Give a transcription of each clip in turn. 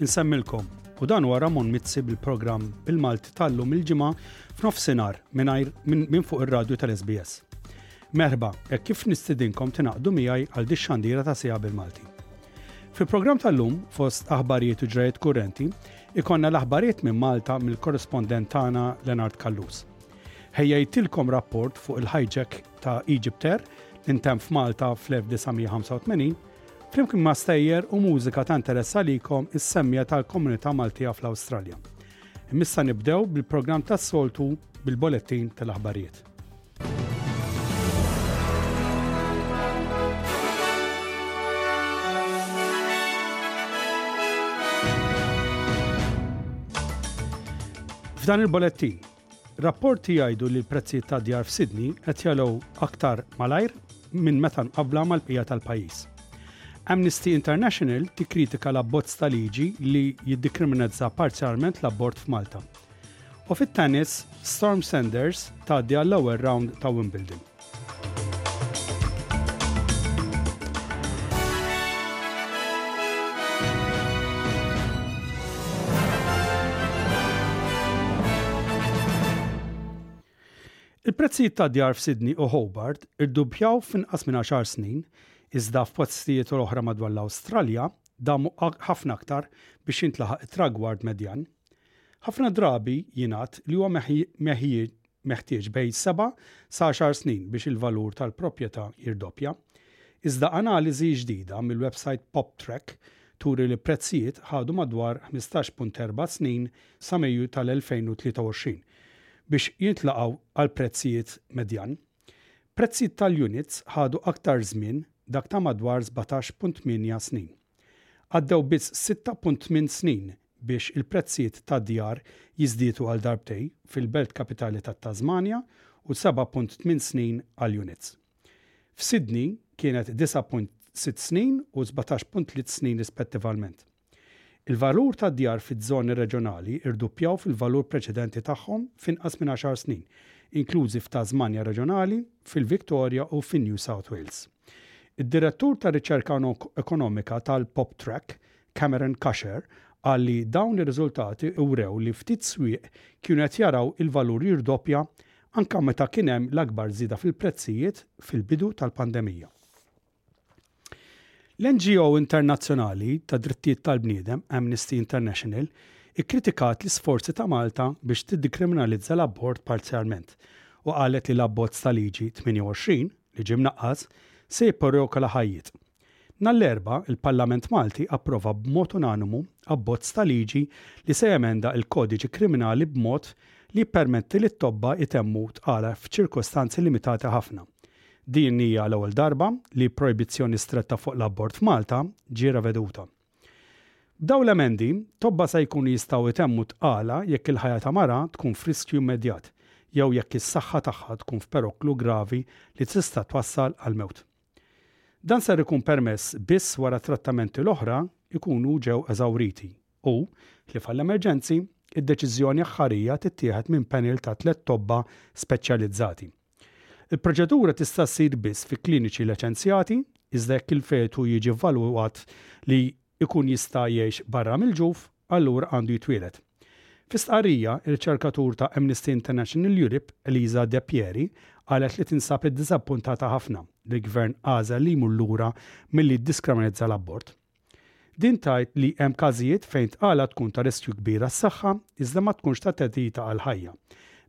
Insemmilkom, u dan huwa Ramon Mizzi bil-programm bil-Malti tal-lum il-ġimgħa f'nofsinhar mingħajr minn fuq ir-radju tal-SBS. Merħba, hekk kif nistidinkom tingħaqdu miegħi għal dix-xandira ta' siegħa bil-Malti. Fil-programm tal-lum, fost aħbarijiet u ġrajiet kurrenti, ikonna l-aħbarijiet minn Malta mill-korrespondent tagħna Lenard Kallus. Ħejjajtilkom rapport fuq il-hijack ta' Egypt Air li ntemm f'Malta fl-1985 Flimkien ma' stejjer u mużika ta' interess għalikom is-semmija tal-komunità Maltija fl-Awstralja. Imissa nibdew bil-programm tas-soltu bil-bolettin tal-aħbarijiet. F'dan il-bolettin, Rapporti jgħidu li l-prezzijiet tad-djar f'Sydney qed jagħlew aktar malajr minn meta mqabbla mal-bqija tal-pajjiż. Amnesty International tikkritika l-abbozz ta' liġi li jiddikriminazza parzjalment l-abort f'Malta. U fit-tennis, Storm Sanders tgħaddi għall-ewwel rawnd ta' Wimbledon. Il-prezzijiet ta' djar f'Sydney u Hobart irduppjaw f'inqas minn għaxar snin, iżda f'postijiet oħra madwar l-Awstralja damu ħafna aktar biex jintlaħaq it-tragward medjan. Ħafna drabi jingħad li huwa meħjieġ meħtieġ bejn seba' sa għaxar snin biex il-valur tal-proprjetà jirdoppja. Iżda analiżi ġdida mill-websajt PopTrack turi li prezzijiet ħadu madwar ħmistax punt erba' snin sa Mejju tal-2023 biex jintlaqgħu għall-prezzijiet medjan. Prezzijiet tal-units ħadu aktar żmien, dak ta' madwar sbatax punt tmienja snin. Għaddew biss 6.8 snin biex il-prezzijiet tad-djar jiżdiedu għal darbtej fil-belt kapitali tat-Tasmanja u 7.8 snin għall-units. F'Sydney kienet 9.6 snin u 17.3 snin rispettivalment. Il-valur tad-djar fiż-żoni reġjonali rduppjaw fil-valur preċedenti tagħhom f'inqas minn għaxar snin, inklużi f'Tasmanja Reġjonali, fil-Victoria u fin-New South Wales. Id-Direttur tar-Riċerka Ekonomika tal-PopTrack, Cameron Cusher, qal li dawn ir-riżultati wrew li ftit swieq kienu qed jaraw il-valur jirdoppja anke meta kien hemm l-akbar żieda fil-prezzijiet fil-bidu tal-pandemija. L-NGO internazzjonali tad-drittijiet tal-bniedem Amnesty International ikkritikat l-isforzi ta' Malta biex tiddikriminalizza l-abort parzjalment u qalet li l-abbozz ta' Liġi 28, li ġie mnaqqas, se jipperjokola ħajjiet. Nhar l-Erbgħa, il-Parlament Malti approva b'mod unanimu abbozz ta' liġi li se jemenda l-Kodiċi Kriminali b'mod li jippermetti lit-tobba jtemmu tqala f'ċirkostanzi limitati ħafna. Din hija l-ewwel darba li projbizzjoni stretta fuq l-abort f'Malta ġie reveduta. B'dawn l-emendi, tobba se jkunu jistgħu jtemmu tqala jekk il-ħajja ta' mara tkun f'riskju immedjat jew jekk is-saħħa tagħha tkun f'peroklu gravi li tista' twassal għall-mewt. Dan ser ikun permess biss wara t-trattamenti l-oħra jkunu ġew eżawriti u, ħlief għall-emerġenzi, id-deċiżjoni aħħarija tittieħed minn panel ta' tliet tobba speċjalizzati. Il-proċedura tista' ssir biss fi kliniċi leċenzjati, iżda jekk il-fetu jiġi evalwat li jkun jista' jgħix barra mill-ġuf, allura għandu jitwieled. Fi stqarrija, ir-riċerkatur ta' Amnesty International Eurip, Elisa De Pieri, qalet li tinsab iddiżappuntata ħafna li l-Gvern għażel li jmur lura milli jiddiskriminizza l-abort. Din tgħid li hemm każijiet fejn tqala tkun ta' riskju kbir għas-saħħa iżda ma tkunx ta' theddida għall-ħajja.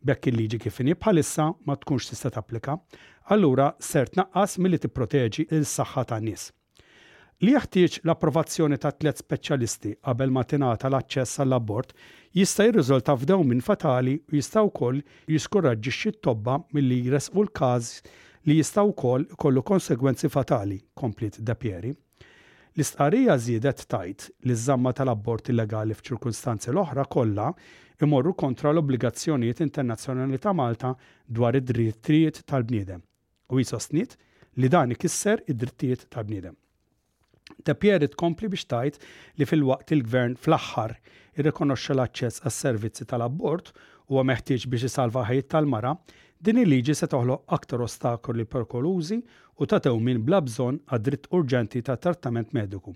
B'hekk il-liġi kif inhi bħalissa ma tkunx tista' tapplika, allura ser tnaqqas milli tipproteġi l-saħħa tan-nies. Li jeħtieġ l-approvazzjoni ta' tliet speċjalisti qabel ma tingħata l-aċċess għall-abort jista' jirriżulta f'dewmien fatali u jista' wkoll jiskuraġġixxi t-tobba milli jressqu l-każ li jista' wkoll ikollu konsegwenzi fatali, kompliet Depieri. L-istqarrija żiedet tgħid li ż-żamma tal-abort illegali f'ċirkustanzi l-oħra kollha jmorru kontra l-obbligazzjonijiet internazzjonali ta' Malta dwar id-drittijiet tal-bniedem u hi sostniet li dan ikisser id-drittijiet tal-bniedem. De Pierre tkompli biex tgħid li filwaqt li l-Gvern fl-aħħar irrikonoxxa l-aċċess għas-servizzi tal-abort huwa meħtieġ biex isalva ħajjiet tal-mara, din il-liġi se toħloq aktar ostakoli perikolużi u ta' tewmin bla bżonn għad-dritt urġenti ta' trattament mediku.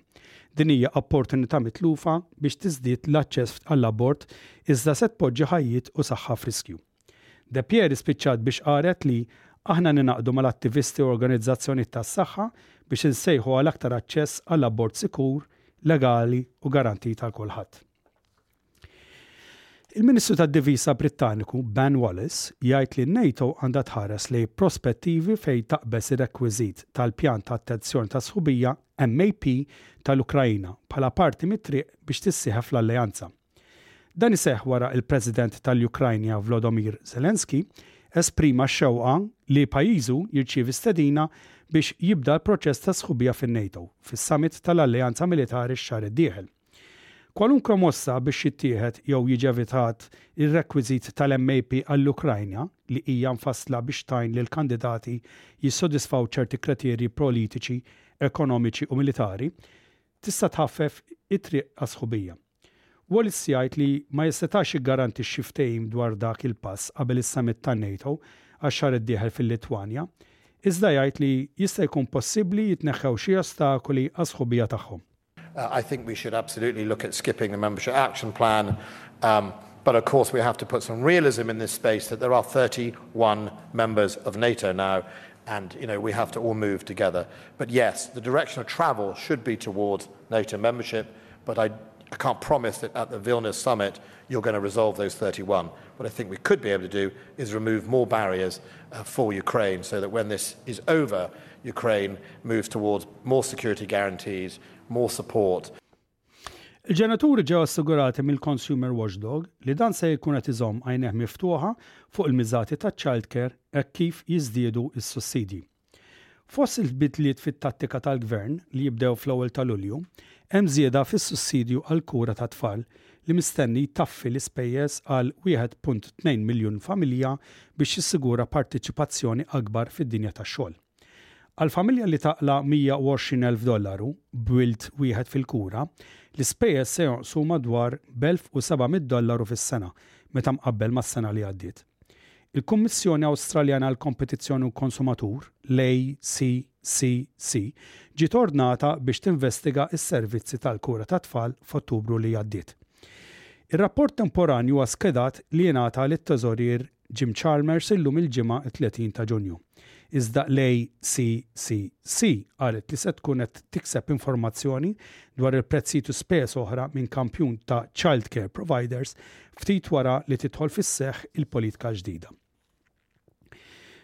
Din hija opportunità mitlufa biex tiżdied l-aċċess għall-abort iżda se tpoġġi ħajjiet u saħħa f'riskju. De Pieris spiċċat biex qalet li, Aħna ningħaqdu mal-attivisti u organizzazzjonijiet tas-saħħa biex insejħu għal aktar aċċess għal abort sikur, legali u garantit għal kulħadd. Il-Ministru tad-Difiża Brittaniku Ben Wallace jgħid li n-NATO għandha tħares lejn prospettivi fejn taqbeż ir-rekwiżit tal-Pjan ta' Attenzjoni ta' Sħubija, MAP, tal-Ukraina bħala parti mit-triq biex tissieħeb fl-Alleanza. Dan iseħħ wara il-President tal-Ukraina Vlodomir Zelensky esprima x-xewqa li pajjiżu jirċievi stedina biex jibda l-proċess ta' sħubija fin-NATO fis-Summit tal-Alleanza Militari x-xahar id-dieħel. Kwalunkwe mossa biex jittieħed jew jiġi evitat ir-rekwiżit tal-MAP għall-Ukrajna, li hija mfassla biex tgħin lill-kandidati jissodisfaw ċerti kreterji prolitiċi, ekonomiċi u militari, tista' tħaffef it-triq għas-sħubija. Walz jgħid li ma jissetax jiggarantixxi ftehim dwar dak il-pass qabel is-summit tan-NATO għax-xahar id-dieħel fil-Litwanja, iżda jgħid li jista' jkun possibbli jitneħħew xi ostakoli għas-sħubija tagħhom. Uh, I think we should absolutely look at skipping the Membership Action Plan. Um, but Of course, we have to put some realism in this space that there are 31 members of NATO now, and we have to all move together. But Yes, the direction of travel should be towards NATO membership, but I can't promise that at the Vilnius summit you're going to resolve those 31. What I think we could be able to do is remove more barriers uh, for Ukraine so that when this is over, Ukraine moves towards More security guarantees, more support. Il-ġenituri ġew assigurati mill-Consumer Watchdog li dan se jkun qed iżomm għajnejh miftuħa fuq il-miżati taċ-childcare hekk kif jiżdiedu s-sussidji. Fost il-bidliet fit-tattika tal-Gvern li jibdew fl-ewwel ta' Lulju, hemm żieda fis-sussidju għall-kura tat-tfal li mistenni jtaffi l-ispejjeż għal 1.2 miljun familja biex jissigura parteċipazzjoni akbar fid-dinja tax-xogħol. Għal familja li taqla' 120,000 dollaru, b'wild wieħed fil-kura, l-ispejjeż se jonqsu madwar b'elf-u-seba'-mitt dollaru fis-sena meta mqabbel mas-sena li għaddiet. Il-Kummissjoni Awstraljana għall-Kompetizzjoni u l-Konsumatur, l-ACCC, ġiet ordnata biex tinvestiga s-servizzi tal-kura tat-tfal f'Ottubru li għaddiet. Ir-rapport temporanju huwa skedat li jingħata lit-Teżorier Jim Chalmers illum il-Ġimgħa t-30 ta' Ġunju. Iżda l-ACCC qalet li se tkun qed tikseb informazzjoni dwar il-prezzijiet u spejjeż oħra minn kampjun ta' childcare providers ftit wara li tidħol fis-seħħ il-politika ġdida.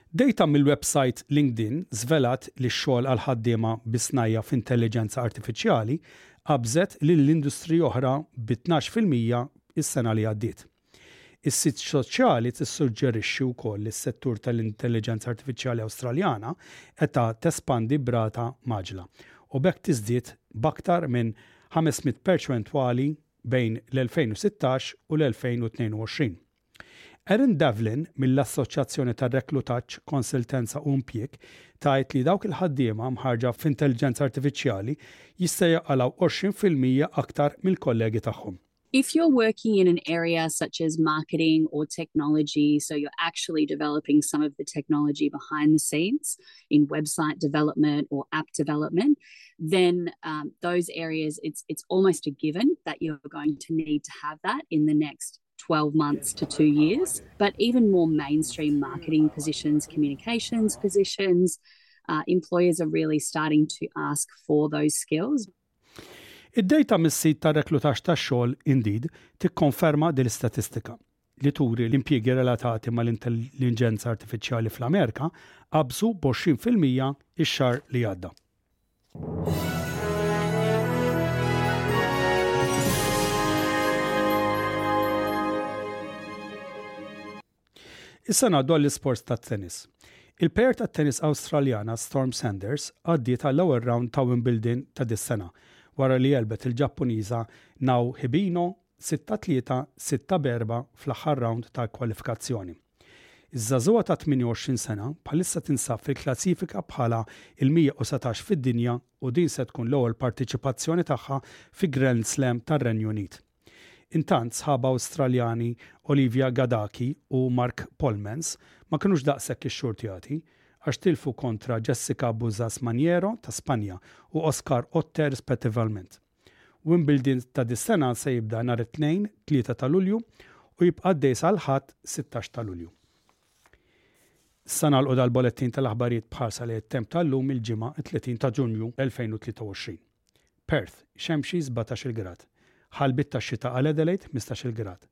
Dejta mill-websajt LinkedIn żvelat li x-xogħol għall-ħaddiema bi snajja' f'intelliġenza artifiċjali qabżet lil industriji oħra bi 12 fil-mija s-sena li għaddiet. Is-Sit Soċjali tissuġġerixxi wkoll li s-settur tal-Intelliġenza Artifiċjali Awstraljana qedha tespandi b'rata mgħaġġla u b'hekk tiżdied b'aktar minn 500 perċwentwali bejn l-2016 u l-2022. Erin Devlin mill-Assoċjazzjoni tar-Reklutaġġ, Konsiltenza u Impjieg tgħid li dawk il-ħaddiema mħarrġa f'Intelliġenza Artifiċjali jista' jaqalgħu 20 fil-mija aktar mill-kollegi tagħhom. if you're working in an area such as marketing or technology, so you're actually developing some of the technology behind the scenes in website development or app development, then um, those areas, it's it's almost a given that you're going to need to have that in the next 12 months to two years. But even more mainstream marketing positions, communications positions, uh, employers are really starting to ask for those skills. Id-dejta mis-sit ta' reklutaġġ tax-xogħol Indeed tikkonferma din l-istatistika, li turi li impjiegi relatati mal-intelliġenza artifiċjali fl-Amerika qabżu b'għoxrin fil-mija x-xahar li għadda. Issa ngħaddu għall-isports tat-tennis. Il-plejer tat-tennis Awstraljana Storm Sanders għaddiet għall-ewwel rawnd ta' Wimbledon ta' dis-sena wara li għelbet il-Ġappuniża Nao Hibino 6 3, 6 b' 4 fl-aħħar rawnd tal-kwalifikazzjoni. Iż-żagħżugħa ta' 28 sena bħalissa tinsab fil-klassifika bħala l-117 fid-dinja u din se tkun l-ewwel parteċipazzjoni tagħha fi Grand Slam tar-Renju Unit. Intant, sħabha Awstraljani Olivia Gadaki u Mark Polmans ma kinux daqshekk ixxurtjati għax tilfu kontra Jessica Buzas Maniero ta' Spanja u Oscar Otte rispettivalment. Wimbledon ta' dis-sena se jibda nhar it-Tnejn, tlieta ta' Lulju u jibqa' għaddej sal-Ħadd, sittax ta' Lulju. Issa nagħlqu dal-Bolettin tal-Aħbarijiet b'ħarsa lejn it-temp tal-lum, il-Ġimgħa, it-30 ta' Ġunju 2023. Perth, xemxi, sbatax-il grad. Ħalbiet tax-xita għal Adelaide, ħmistax-il grad.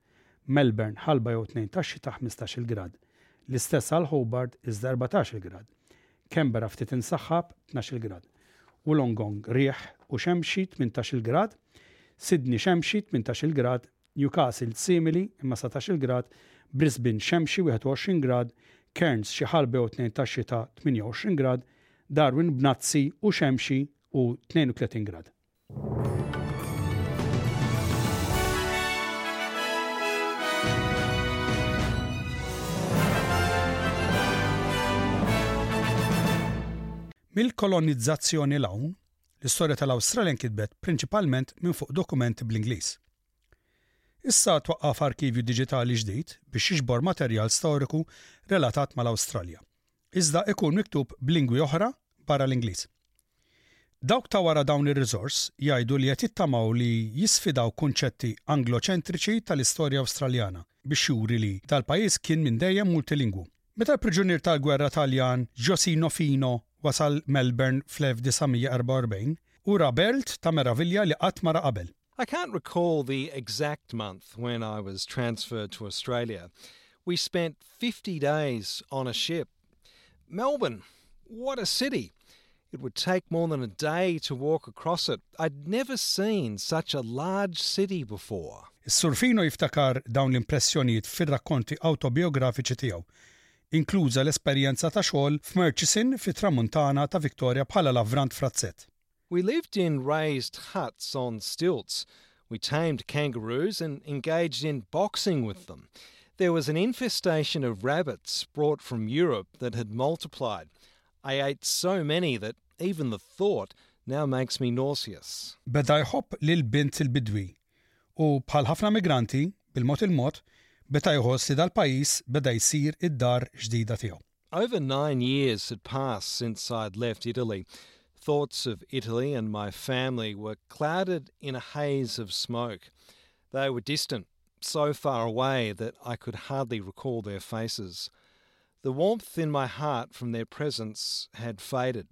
Melbourne, ħalba jew tnejn tax-xita, ħmistax-il grad. L-istess għal Hobart, iżda erbatax-il grad. Canberra ftit insaħħab, tnax-il grad. Wollongong, riħ u xemxi, tmintax-il grad. Sydney, xemxi, tmintax-il grad. Newcastle, simili, imma satax-il grad. Brisbane, xemxi, 21 grad. Cairns, xi ħalba jew tnejn tax-xita, 28 grad. Darwin, bnazzi u xemxi, u 32 grad. Mill-kolonizzazzjoni l hawn, l-istorja tal-Awstralja nkitbet prinċipalment minn fuq dokumenti bl-Ingliż. Issa twaqqaf arkivju diġitali ġdid biex jiġbor materjal storiku relatat mal-Awstralja, iżda ikun miktub b'lingwi oħra barra l-Ingliż. Dawk ta' wara dawn ir-riżors jgħidu li qed jittamaw li jisfidaw kunċetti Angloċentriċi tal-istorja Awstraljana biex juri li dal-pajjiż kien minn dejjem multilingwu. Meta l-priġunier tal-gwerra Taljan Josino Fino wasal Melbourne fl-1944, hu ra belt ta' meravilja li qatt ma ra qabel. I can't recall the exact month when I was transferred to Australia. We spent fifty days on a ship Melbourne, what a city! It would take more than a day to walk across it. I'd never seen such a large city before. Is-Sur Fino jiftakar dawn l-impressjonijiet fir-rakkonti awtobiografiċi tiegħu, inkluża l-esperjenza ta' xogħol f'Murchison fit-Tramuntana ta' Victoria bħala lavrant f'razzett. We lived in raised huts on stilts. We tamed kangaroos and engaged in boxing with them. There was an infestation of rabbits brought from Europe that had multiplied. I ate so many that even the thought now makes me nauseous. Beda jħobb lill-bint il-bidwi u bħal ħafna migranti, bil-mod il-mod, beta jħoss li dal-pajjiż beda jsir id-dar ġdida tiegħu. Over nine years had passed since I'd left Italy. Thoughts of Italy and my family were clouded in a haze of smoke. They were distant, so far away that I could hardly recall their faces. The warmth in my heart from their presence had faded.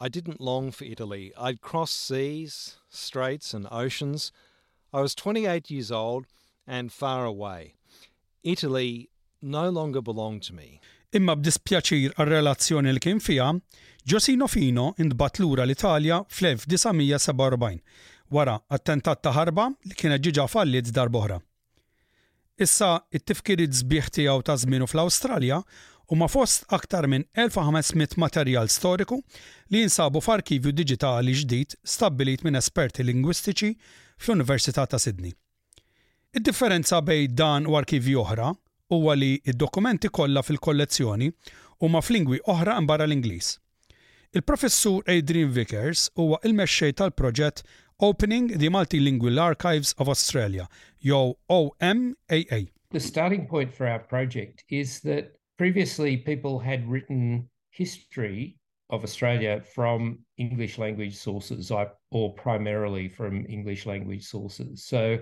I didn't long for Italy, I'd cross seas, straits and oceans, I was 28 years old and far away, Italy no longer belonged to me. Imma b'dispjaċir għar-relazzjoni li kien fiha, Josino Fino ntbagħat lura l-Italja fl-1947, wara attentat ta' ħarba li kienet ġiġa falliet darb'oħra. Issa, it-tifkiriet sbieħ tiegħu ta' żmienu fl-Awstralja huma fost aktar minn 1,500 materjal storiku li jinsabu f'arkivju diġitali ġdid stabbilit minn esperti lingwistiċi fl-Università ta' Sydney. Id-differenza bejn dan u arkivji oħra huwa li d-dokumenti kollha fil-kollezzjoni huma f'lingwi oħra mbarra l-Ingliż. Il-professur Adrian Vickers huwa il-mexxej tal-proġett Opening the Multilingual Archives of Australia, yo OMAA. The starting point for our project is that previously people had written history of Australia from English language sources or primarily from English language sources. So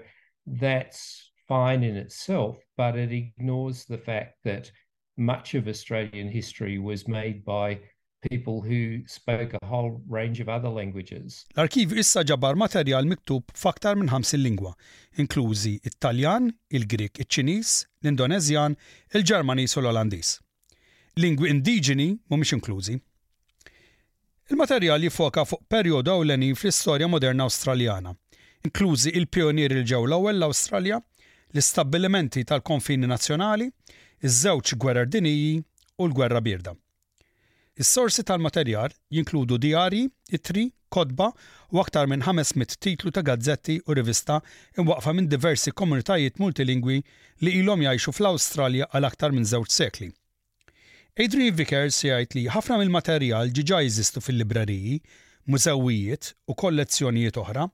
that's fine in itself, but it ignores the fact that much of Australian history was made by people who spoke a whole range of other languages. L-arkivju issa ġabar materjal miktub f'aktar minn 50 lingwa, inklużi t-Taljan, il-Grieg, iċ-Ċiniż, l-Indoneżjan, il-Ġermaniż u l-Olandiż. Lingwi indiġeni mhumiex inklużi. Il-materjal jiffoka fuq perjodu ewlenin fl-istorja moderna Awstraljana, inklużi il-pijunieri li ġew l-ewwel l-Awstralja, l-istabbilimenti tal-konfini nazzjonali, iż-żewġ gwerer diniji u l-Gwerra Bierda. Is-sorsi tal-materjal jinkludu djarji, ittri, kotba u aktar minn 500 titlu ta' gazzetti u rivista imwaqqfa minn diversi komunitajiet multilingwi li ilhom jgħixu fl-Awstralja għal aktar minn żewġ sekli. Adrian Vickers jgħid li ħafna mill-materjal diġà jeżistu fil-libreriji, mużewijiet u kollezzjonijiet oħra,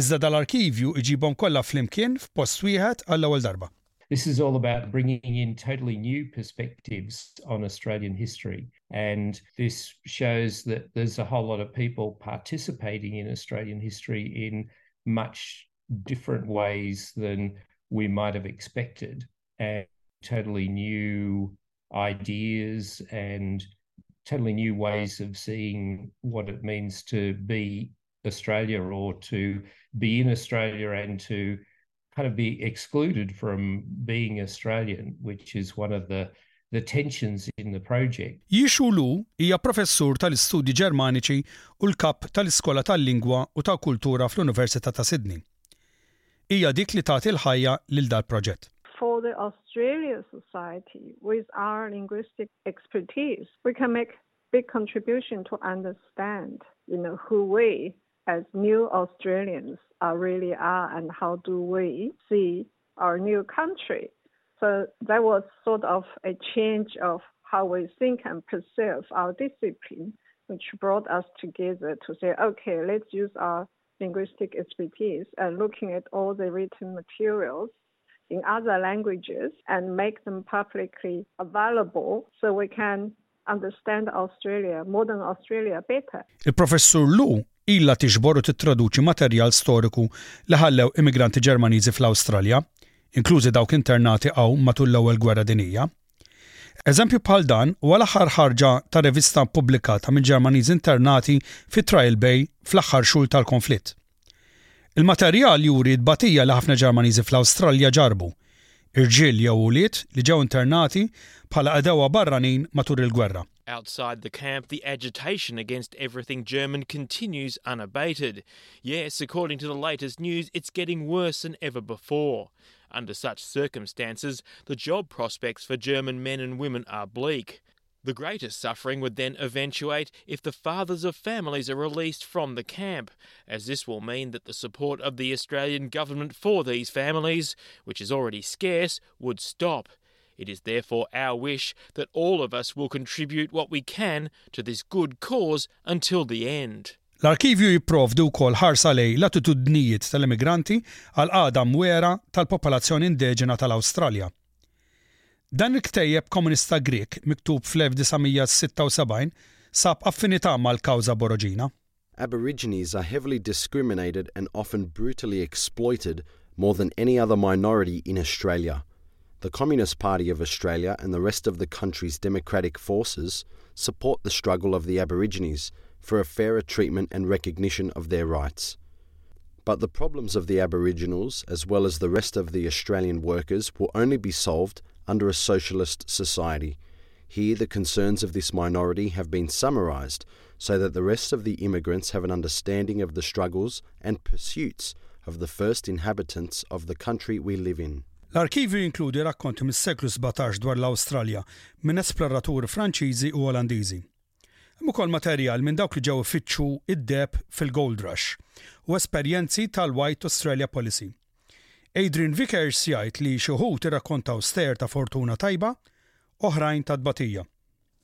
iżda dal-arkivju jġibhom kollha flimkien f'post wieħed għall-ewwel darba. This is all about bringing in totally new perspectives on Australian history and this shows that there's a whole lot of people participating in Australian history in much different ways than we might have expected. and totally new ideas and totally new ways of seeing what it means to be Australia or to be in Australia and to kind of be excluded from being Australian, which is one of the the tensions in the project. Yishu Lu hija professur tal-istudji Ġermaniċi u l-kap tal-Iskola tal-Lingwa u ta' Kultura fl-Università ta' Sydney. Hija dik li tagħti l-ħajja lil dal proġett. For the Australia Society, with our linguistic expertise, we can make big contribution to understand, you know, who we as new Australians really are and how do we see our new country. So that was sort of a change of how we think and perceive our discipline, which brought us together to say, okay, let's use our linguistic expertise and looking at all the written materials in other languages and make them publicly available so we can understand Australia, modern Australia better. Il-Professur Lu ilha tiġbor u tittraduċi materjal storiku li ħallew immigranti Ġermaniżi fl-Awstralja, inklużi dawk internati hawn matul l-Ewwel Gwerra Dinjija. Eżempju bħal dan huwa l-aħħar ħarġa ta' rivista ppubblikata minn Ġermaniżi internati fi Trial Bay fl-aħħar xhur tal-konflitt. Il-materjal juri t-tbatija li ħafna Ġermaniżi fl-Awstralja ġarrbu, irġiel jew ulied li ġew internati bħala qedewwa barranin matul il-gwerra. Outside the camp, the agitation against everything German continues unabated. Yes, according to the latest news, it's getting worse than ever before. Under such circumstances, the job prospects for German men and women are bleak. The greatest suffering would then eventuate if the fathers of families are released from the camp, as this will mean that the support of the Australian government for these families, which is already scarce, would stop. It is therefore our wish that all of us will contribute what we can to this good cause until the end. L-Arkivju jipprovdi wkoll ħarsa lejn l-attitudnijiet tal-immigranti għall-qagħda mwegħra tal-popolazzjoni indeġena tal-Awstralja. Dan il-ktejjeb komunista Grieg, miktub fl-1976, sab affinità mal-kawża Boroġina. Aborigines are heavily discriminated and often brutally exploited more than any other minority in Australia. The Communist Party of Australia and the rest of the country's democratic forces support the struggle of the Aborigines for a fairer treatment and recognition of their rights. But the problems of the Aboriginals, as well as the rest of the Australian workers, will only be solved under a socialist society. Here, the concerns of this minority have been summarised so that the rest of the immigrants have an understanding of the struggles and pursuits of the first inhabitants of the country we live in. L-arkivju jinkludi rakkont mis-seklu sbatax dwar l-Awstralja minn esploraturi Franċiżi u Olandiżi. Hemm ukoll materjal minn dawk li ġew ifittxu d-deheb fil-Gold Rush u esperjenzi tal-White Australia Policy. Adrian Vickers jgħid li xi wħud irrakkontaw stejjer ta' fortuna tajba, oħrajn ta' tbatija.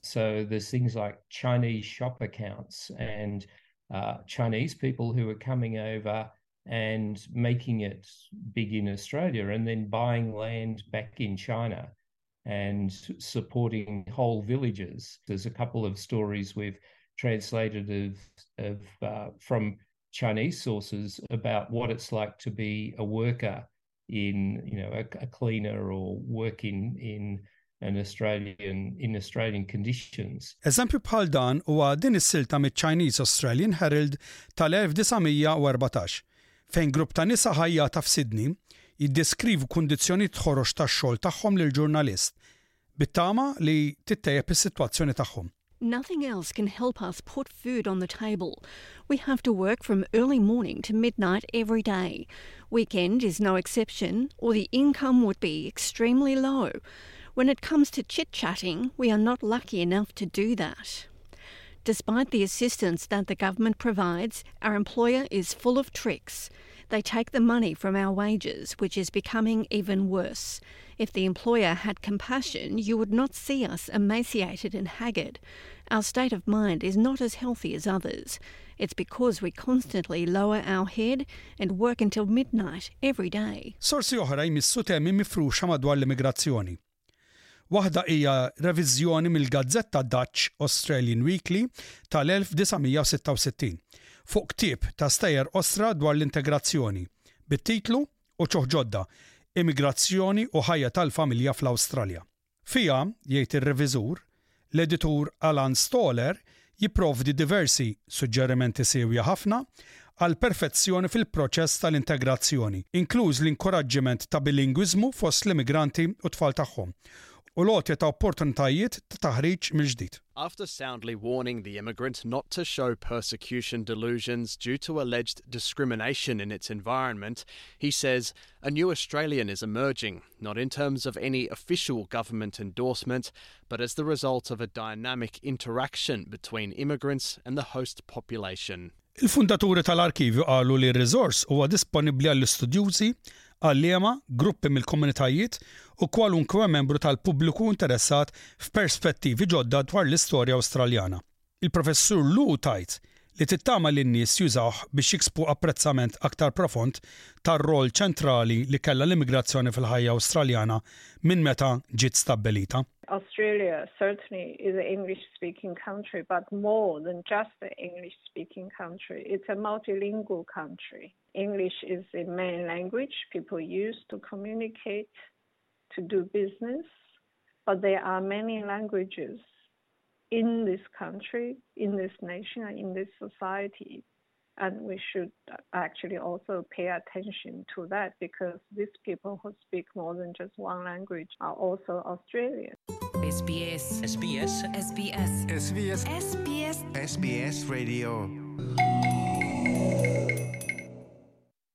So there's things like Chinese shop accounts and uh, Chinese people who are coming over and making it big in Australia and then buying land back in China and supporting whole villages. There's a couple of stories we've translated of, of uh, from Chinese sources about what it's like to be a worker in, you know, a, a cleaner or work in, in an Australian, in Australian conditions. Eżempju bħal dan huwa din is-silta miċ-Chinese Australian Herald tal-1914, fejn grupp ta' nisa ħajjata f'Sydney jiddeskrivu kundizzjonijiet ħorox tax-xogħol tagħhom lil ġurnalist bit-tama li tittejjeb is-sitwazzjoni tagħhom. Nothing else can help us put food on the table. We have to work from early morning to midnight every day. Weekend is no exception, or the income would be extremely low. When it comes to chit chatting, we are not lucky enough to do that. Despite the assistance that the government provides, our employer is full of tricks. They take the money from our wages, which is becoming even worse. If the employer had compassion, you would not see us emaciated and haggard. Our state of mind is not as healthy as others. It's because we constantly lower our head and work until midnight every day. Sorsi oħra jmissu temi mifruxa madwar l-immigrazzjoni. Waħda hija reviżjoni mill-gazzetta Dutch Australian Weekly tal-1966 fuq ktieb ta' stejjer qosra dwar l-integrazzjoni, bit-titlu, Uċuħ Ġodda, Immigrazzjoni u Ħajja tal-Familja fl-Awstralja. Fiha, jgħid ir-reviżur, L-editur Alan Stoller jipprovdi diversi suġġerimenti siewja ħafna għall-perfezzjoni fil-proċess tal-integrazzjoni, inkluż l-inkoraġġiment ta' bilingwiżmu fost l-immigranti u t-tfal tagħhom, u l-għotja ta' opportunitajiet ta' taħriġ mill-ġdid. After soundly warning the immigrant not to show persecution delusions due to alleged discrimination in its environment, he says, A new Australian is emerging. not in terms of any official government endorsement, but as the result of a dynamic interaction between immigrants and the host population. Il-fundaturi tal-arkivju qalu li r-riżors huwa disponibbli għall-istudjużi, għalliema, gruppi mill-komunitajiet u kwalunkwe membru tal-pubbliku interessat f'perspettivi ġodda dwar l-istorja Awstraljana. Il-Professur Lu tgħid li tittama li n-nies jużawh biex jiksbu apprezzament aktar profond tar-rwol ċentrali li kellha l-immigrazzjoni fil-ħajja Awstraljana minn meta ġiet stabbilita. Australia certainly is a English speaking country but more than just a English speaking country, it's a multilingual country. English is the main language people use to communicate, to do business, but there are many languages in this country, in this nation, and in this society. And we should actually also pay attention to that because these people who speak more than just one language are also Australian. SBS SBS SBS SBS SBS SBS Radio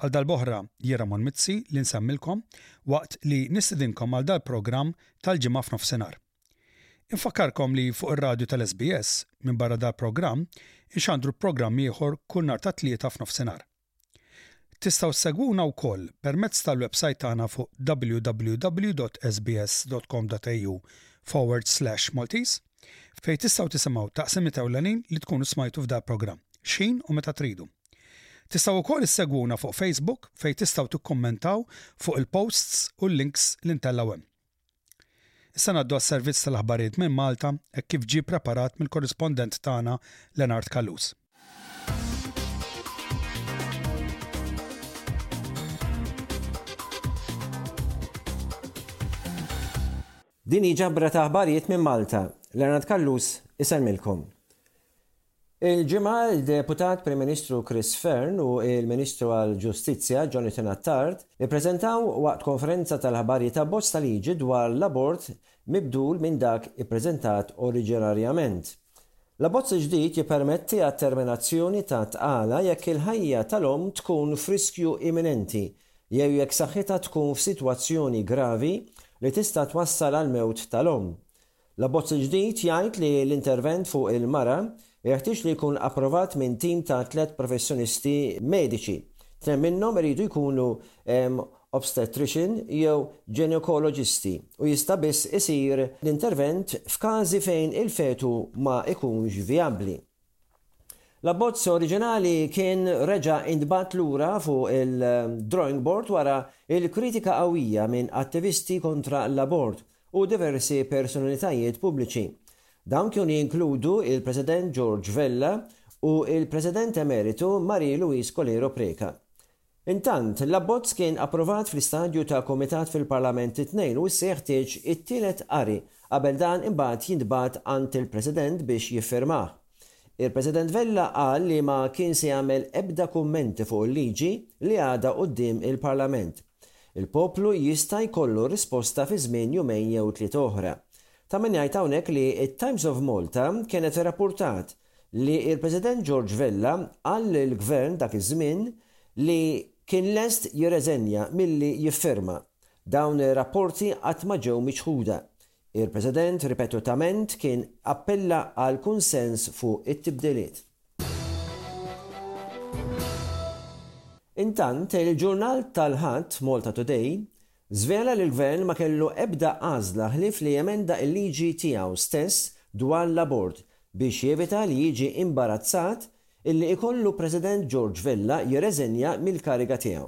Għal darb'oħra Jeramon Mizzi li nsemmilkom waqt li nistidinkom għal dal-programm tal-Ġimgħa f'nofsinhar. Infakkarkom li fuq ir-radju tal-SBS, minbarra dal-programm, inxandru b'programm ieħor kull nhar tat-Tlieta f'nofsinhar. Tistgħu ssegwuna wkoll permezz tal-websajt tagħna fuq www.sbs.com.au forward slash Maltese fejn tistgħu tisimgħu taqsimiet ewlenin li tkunu smajtu f'dal-programm, x'ħin u meta tridu. Tistgħu wkoll issegwuna fuq Facebook fejn tistgħu tikkummentaw fuq il-posts u l-links li ntellgħu hemm. Issa ngħaddu għas-servizz tal-aħbarijiet minn Malta hekk kif ġie ppreparat mill-korrispondent tagħna Lenard Callus. Din hi ġabra ta' aħbarijiet minn Malta. Lenard Callus isellmilkom. Il-Ġimgħa, il-Deputat Prim Ministru Chris Fearne u l-Ministru għall-Ġustizzja Jonathan Attard ippreżentaw waqt konferenza tal-ħabarjiet abbozz ta' liġi dwar l-abort mibdul minn dak ippreżentat oriġinarjament. L-abbozz il-ġdid jippermetti għat-terminazzjoni ta' tqala jekk il-ħajja tal-omm tkun f'riskju imminenti jew jekk saħħitha tkun f'sitwazzjoni gravi li tista' twassal għall-mewt tal-omm. L-abbozz il-ġdid jgħid li l-intervent fuq il-mara jeħtieġ li jkun approvat minn tim ta' tliet professjonisti mediċi. Tnejn minnhom iridu jkunu obstetrician jew ginekoloġisti u jista' biss isir l-intervent f'każi fejn il-fetu ma jkunx vijabbli. L-abbozz oriġinali kien reġa' intbagħat lura fuq il-drawing board wara l-kritika qawwija minn attivisti kontra l-abort u diversi personalitajiet pubbliċi. Dawn kienu jinkludu l-President George Vella u l-President Emeritu Marie Louise Coleiro Preca. Intant, l-abbozz kien approvat fl-istadju ta' kumitat fil-Parlament it-Tnejn u issa jeħtieġ it-tielet qari qabel dan imbagħad jintbagħat għand il-President biex jiffirmah. Il-President Vella qal li ma kien se jagħmel ebda kummenti fuq il-liġi li għadha quddiem il-Parlament. Il-poplu jista' jkollu risposta fi żmien jumejn jew tliet oħra. Ta' min jgħid hawnhekk li t-Times of Malta kienet irrappurtat li l-President George Vella qal lill-Gvern dak iż-żmien li kien lest jirreżenja milli jiffirma. Dawn ir-rapporti qatt ma ġew miċħuda. Il-President ripetutament kien appella għal kunsens fuq it-tibdiliet. Intant, il-ġurnal tal-Ħadd, Malta Today, żvela li l-Gvern ma kellu ebda għażla ħlief li jemenda l-liġi tiegħu stess dwar l-abort biex jevita li jiġi imbarazzat illi ikollu President George Vella jirreżenja mill-kariga tiegħu.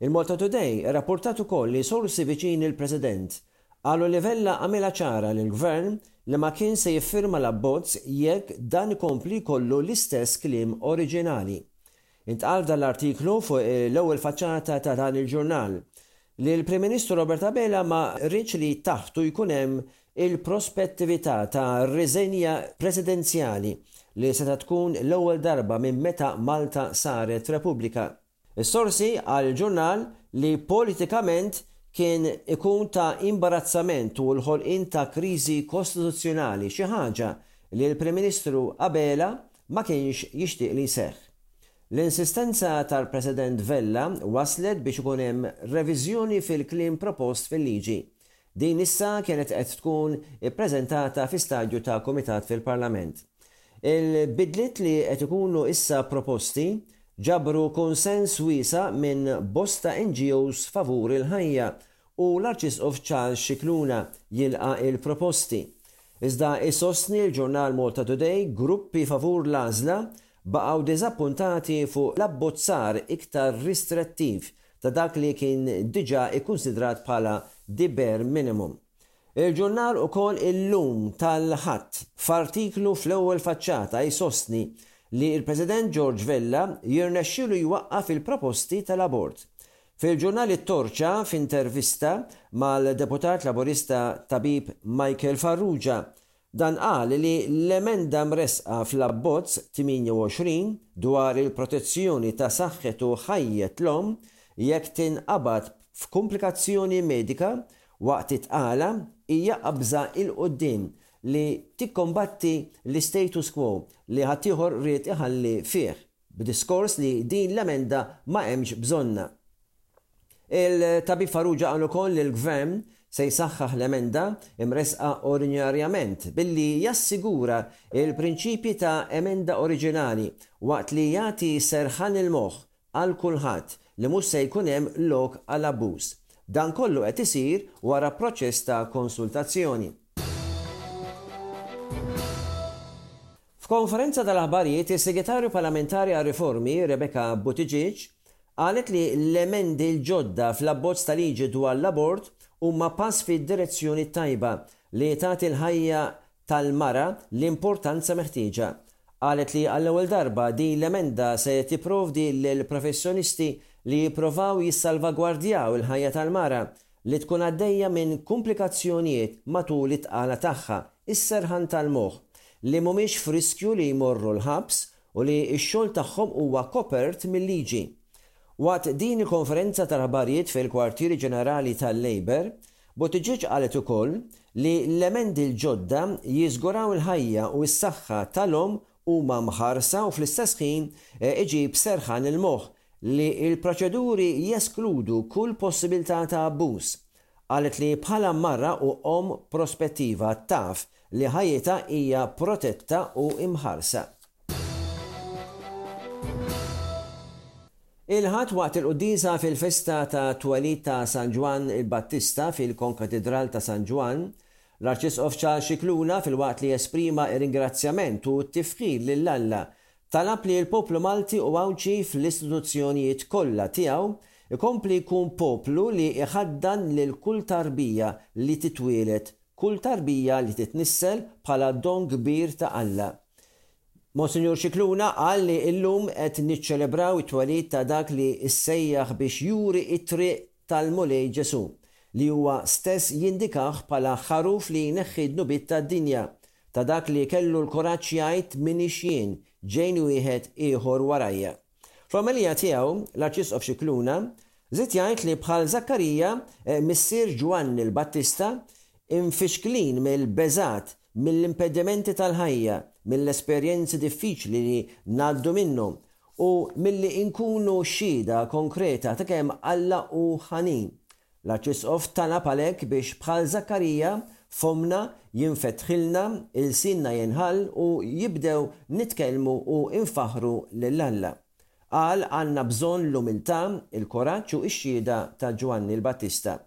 Il-MaltaToday irrappurtat ukoll li sorsi viċini l-President qalu li Vella għamilha ċara lill-Gvern li ma kien se jiffirma l-abbozz jekk dan ikompli jkollu l-istess kliem oriġinali Intqal f'dan l-artiklu fuq l-ewwel faċċata ta' dan il-ġurnal li l-Prim Ministru Robert Abela ma riedx li taħtu jkun hemm il-prospettività ta' riżenja Presidenzjali li setgħet tkun l-ewwel darba minn meta Malta saret Repubblika. Is-sorsi għall-ġurnal li politikament kien ikun ta' imbarazzament u l-ħolqien ta' kriżi kostituzzjonali xi ħaġa li l-Prim Ministru Abela ma kienx jixtieq li jseħħ. L-insistenza tal-President Vella wasslet biex ikun hemm reviżjoni fil-kliem propost fil-liġi. Din issa kienet qed tkun ippreżentata fi stadju ta' kumitat fil-Parlament. Il-bidliet li qed ikunu issa proposti ġabru kunsens wiesa' minn bosta NGOs favur il-ħajja u l-Arċisqof Charles Scicluna jilqa' l-proposti. Iżda jsostni l-ġurnal MaltaToday, gruppi favur l-għażla baqgħu diżappuntati fuq l-abbozzar iktar ristrettiv ta' dak li kien diġà ikkunsidrat bħala the bare minimum. Il-ġurnal ukoll illum tal-Ħadd, f'artiklu fl-ewwel faċċata jsostni li l-President George Vella jirnexxielu jwaqqaf il-proposti tal-abort. Fil-ġurnal it-Torċa, f'intervista mal-Deputat Laburista Tabib Michael Farrugia, dan qal li l-emenda mressqa fl-Abbozz 28 dwar il-protezzjoni ta' saħħet u ħajjet l-omm jekk tinqabad f'kumplikazzjoni medika waqt it-tqala hija qabża 'l quddiem li tikkombatti l-istatus quo li ħaddieħor ried iħalli fih. b'diskors li din l-emenda ma hemmx bżonnha. Il-Tabib Farrugia qal ukoll li l-Gvern se jsaħħaħ l-emenda imressqa oriġinarjament billi jassigura l-prinċipji ta' emenda oriġinali waqt li jagħti serħan il-moħħ għal kulħadd li mhux se jkun hemm lok għal abbuż. Dan kollu qed isir wara proċess ta' konsultazzjoni. F'konferenza tal-aħbarijiet, is-Segretarju Parlamentari għar-Riformi, Rebecca Buttigieg, qalet li l-emendi l-ġodda fl-abbozz ta' liġi dwar l-abort huma pass fid-direzzjoni t-tajba li tagħti l-ħajja tal-mara l-importanza meħtieġa. Qalet li għall-ewwel darba din l-emenda se tipprovdi lill-professjonisti li jipprovaw jissalvagwardjaw il-ħajja tal-mara li tkun għaddejja minn kumplikazzjonijiet matul it-tqala tagħha, is-serħan tal-moħħ, li mhumiex f'riskju li jmorru l-ħabs u li x-xogħol tagħhom huwa kopert mil-liġi. Waqt din il-konferenza tal-aħbarijiet fil-Kwartieri Ġenerali tal-Labour, Buttigieg qalet ukoll li l-emendi l-ġodda jiżguraw il-ħajja u s-saħħa tal-omm huma mħarsa u fl-istess ħin iġib serħan il-moħħ li l-proċeduri jeskludu kull possibilità ta' abbuż. Qalet li bħala mara u omm prospettiva taf li ħajjitha hija protetta u mħarsa. Il-Ħadd waqt il-quddiesa fil-festa ta' twelid ta' San Ġwann il-Battista fil-Konkatidral ta' San Ġwann, l-Arċisqof Charles Scicluna filwaqt li esprima r-ringrazzjament u t-tifħir lil Alla Talab li l-poplu Malti u Għawdxi fl-istituzzjonijiet kollha tiegħu jkompli jkun poplu li jħaddan lil kull tarbija li titwieled, kull tarbija li titnissel bħala don kbir ta' Alla. Monsinjur Scicluna qal li illum qed niċċelebraw it-twelid ta' dak li ssejjaħ biex juri t-triq tal-Mulej Ġesù, li huwa stess jindikah bħala ħaruf li jneħħi d-dnubiet tad-dinja, ta' dak li kellu l-kuraġġ jgħid m'iniex jien, ġejni wieħed ieħor warajja. Fl-omelija tiegħu, l-Arċisqof Scicluna żied jgħid li bħal Żakkarija, missier Ġwanni l-Battista, imfixklin mill-beżgħat, mill-impedimenti tal-ħajja, mill-esperjenzi diffiċli li ngħaddu minnhom, U milli nkunu xhieda konkreta ta' kemm Alla hu ħanin, l-Arċisqof talab għalhekk biex bħal Żakkarija fommna jinfetħilna, ilsienna jinħall u jibdew nitkellmu u nfaħħru lil Alla. Qal għandna bżonn l-umiltà, il-kuraġġ u x-xhieda ta' Ġwanni l-Battista.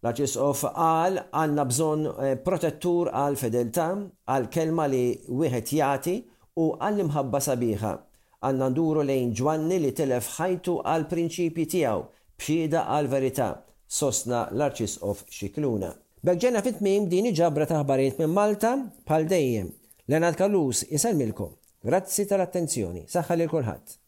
L-Arċisqof qal, Għandna bżonn protettur għall-fedeltà, għall-kelma li wieħed jagħti u għall-imħabba sabiħa. Għandna nduru lejn Ġwanni li telef ħajtu għall-prinċipji tiegħu b'xiehda għall-verità, sostna l-Arċisqof Scicluna. B'hekk ġejna fi tmiem din iġabra ta' aħbarijiet minn Malta, bħal dejjem, Leonard Callus isellmilkom. Grazzi tal-attenzjoni. Saħħa lil kulħadd.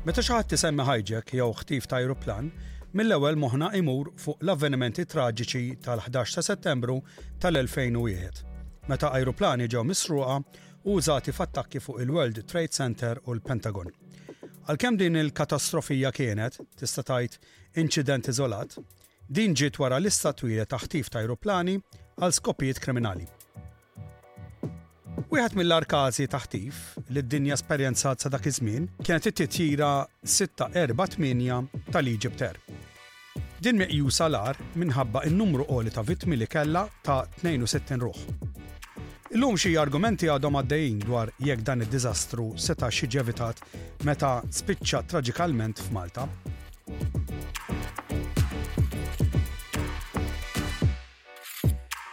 Meta xi ħadd isemmi hijack jew ħtif ta' ajruplan, mill-ewwel moħħna imur fuq l-avvenimenti traġiċi tal-11 ta' Settembru tal-2001, meta ajruplani ġew misruqa u użati f'attakki fuq il-World Trade Center u l-Pentagon. Għalkemm din il-katastrofija kienet, tista' tgħid, inċident iżolat, din ġiet wara lista twila ta' ħtif ta' ajruplani għal skopijiet kriminali. Wieħed mill-agħar każi ta' ħtif li d-dinja esperjenzat sa dak iż-żmien kienet it-titjira 648 tal-Egypt Air. Din meqjusa l-agħar minħabba n-numru għoli ta' vittmi li kellha ta' 62 ruħ. Illum xi argumenti għadhom għaddejjin dwar jekk dan id-diżastru setax jiġi evitat meta spiċċa traġikalment f'Malta.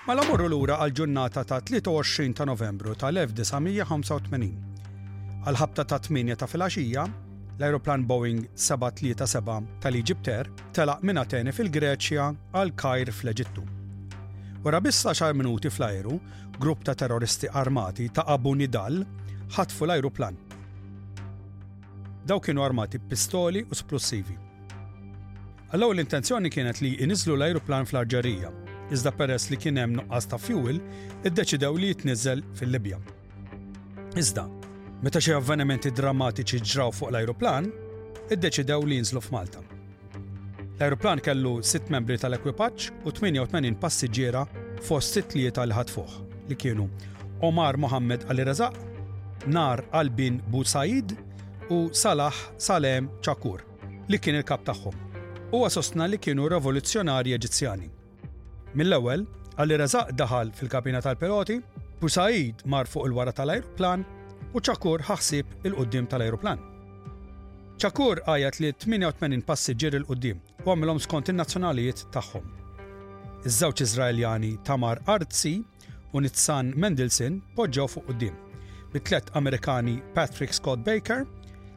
Mela morru lura għal ġurnata ta' 23 ta' Novembru tal-1985. Għal ħabta ta' 8 ta' filgħaxija, l-ajruplan Boeing 737 tal-Egypt Air telaq minn Ateni fil-Greċja għal Kajr fl-Eġittu. Wara biss 10 minuti fl-ajru, grupp ta' terroristi armati ta' Abu Nidal ħatfu l-ajruplan. Daw kienu armati b'pistoli u splussivi. Għall-ewwel l-intenzjoni kienet li jniżżlu l-ajruplan fl-Arġerija, iżda peress li kien hemm nuqqas ta' fjuwil, iddeċidew li jitniżżel fil-Libja. Iżda, meta xi avvenimenti drammatiċi ġraw fuq l-ajruplan, iddeċidew li jinżlu f'Malta. L-ajruplan kellu sitt membri tal-ekwipaġġ u 88 passiġġiera fost sitt tlieta li ħatfuh li kienu Omar Mohammed Ali Razaq, Nar Albin Bu Said u Salah Salem Chakur. li kien il-kap tagħhom. Huwa sostna li kienu revoluzzjonarji Eġizzjani. Mill-ewwel, Ali Razaq daħal fil-kabina tal-piloti, Busaid mar fuq il-wara tal-ajruplan u Ċakur ħaħsib il-qudiem tal-ajruplan. Ċakur għajat li 88 passiġġier il-qudiem u għamilhom skont in-nazzjonalijiet tagħhom. Iż-żewġ Iżraeljani Tamar Arzi u Nitzan Mendelson poġġew fuq quddiem, bit-tlett Amerikani Patrick Scott Baker,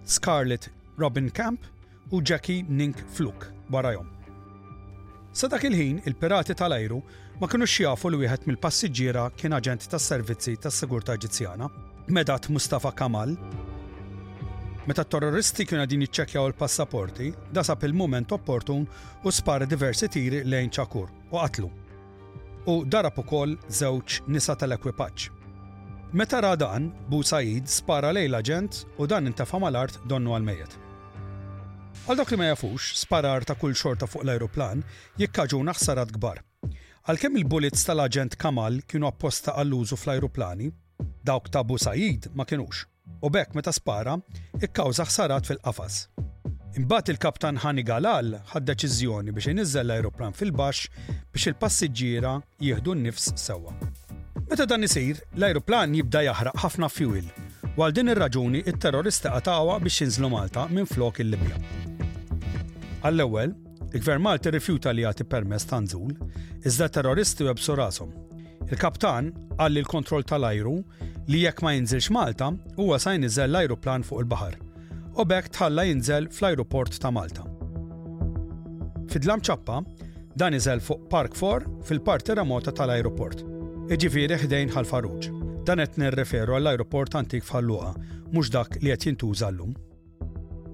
Scarlett Robyn Camp u Jackie Nink Fluke warajhom. Sa dak il-ħin, il-pirati tal-ajru ma kinux jafu li wieħed mill-passiġġiera kien aġent tas-servizzi tas-sigurtà Eġizzjana, Medat Mustafa Kamal. Meta t-terroristi kienu qegħdin jiċċekkjaw il-passaporti, dasab il-mument opportun u spara diversi tiri lejn Chakur u qatlu. u darab ukoll żewġ nisa tal-ekwipaġġ. Meta ra dan, Bu Said spara lejn l-aġent u dan intefa' mal-art donnu għal mejjet. Għal dawk li ma jafux, sparar ta' kull xorta fuq l-ajruplan jikkaġuna ħsarat kbar. Għalkemm il-bulits tal-aġent Kamal kienu apposta għall-użu fl-ajruplani, dawk ta' Bu Said ma kinux. u b'hekk meta spara, ikkawża ħsarat fil-qafas. Imbagħad il-Kaptan Hani Galal ħa deċiżjoni biex iniżżel l-ajruplan fil-baxx biex il-passiġġiera jieħdu n-nifs sewwa. Meta dan isir, l-ajruplan jibda jaħraq ħafna fjuwil u għal din ir-raġuni t-terroristi qatgħuha biex jinżlu Malta minflok il-Libja. Għall-ewwel, Il-Gvern Malti rrifjuta li jagħti permess ta' nżul, iżda terroristi websu rashom. Il-kaptan qal li l-kontroll tal-ajru li jekk ma jinżilx Malta huwa sa jniżel l-ajruplan fuq il-baħar. U b'hekk tħalla jinżel fl-ajruport ta' Malta. Fidlam ċappa, dan iżel fuq Park 4 fil-parti remota tal-ajruport, iġifieri ħdejn Ħal Farruġ. Dan qed nirreferu għall-ajruport antik f'Ħal Luqa, mhux dak li qed jintuża llum.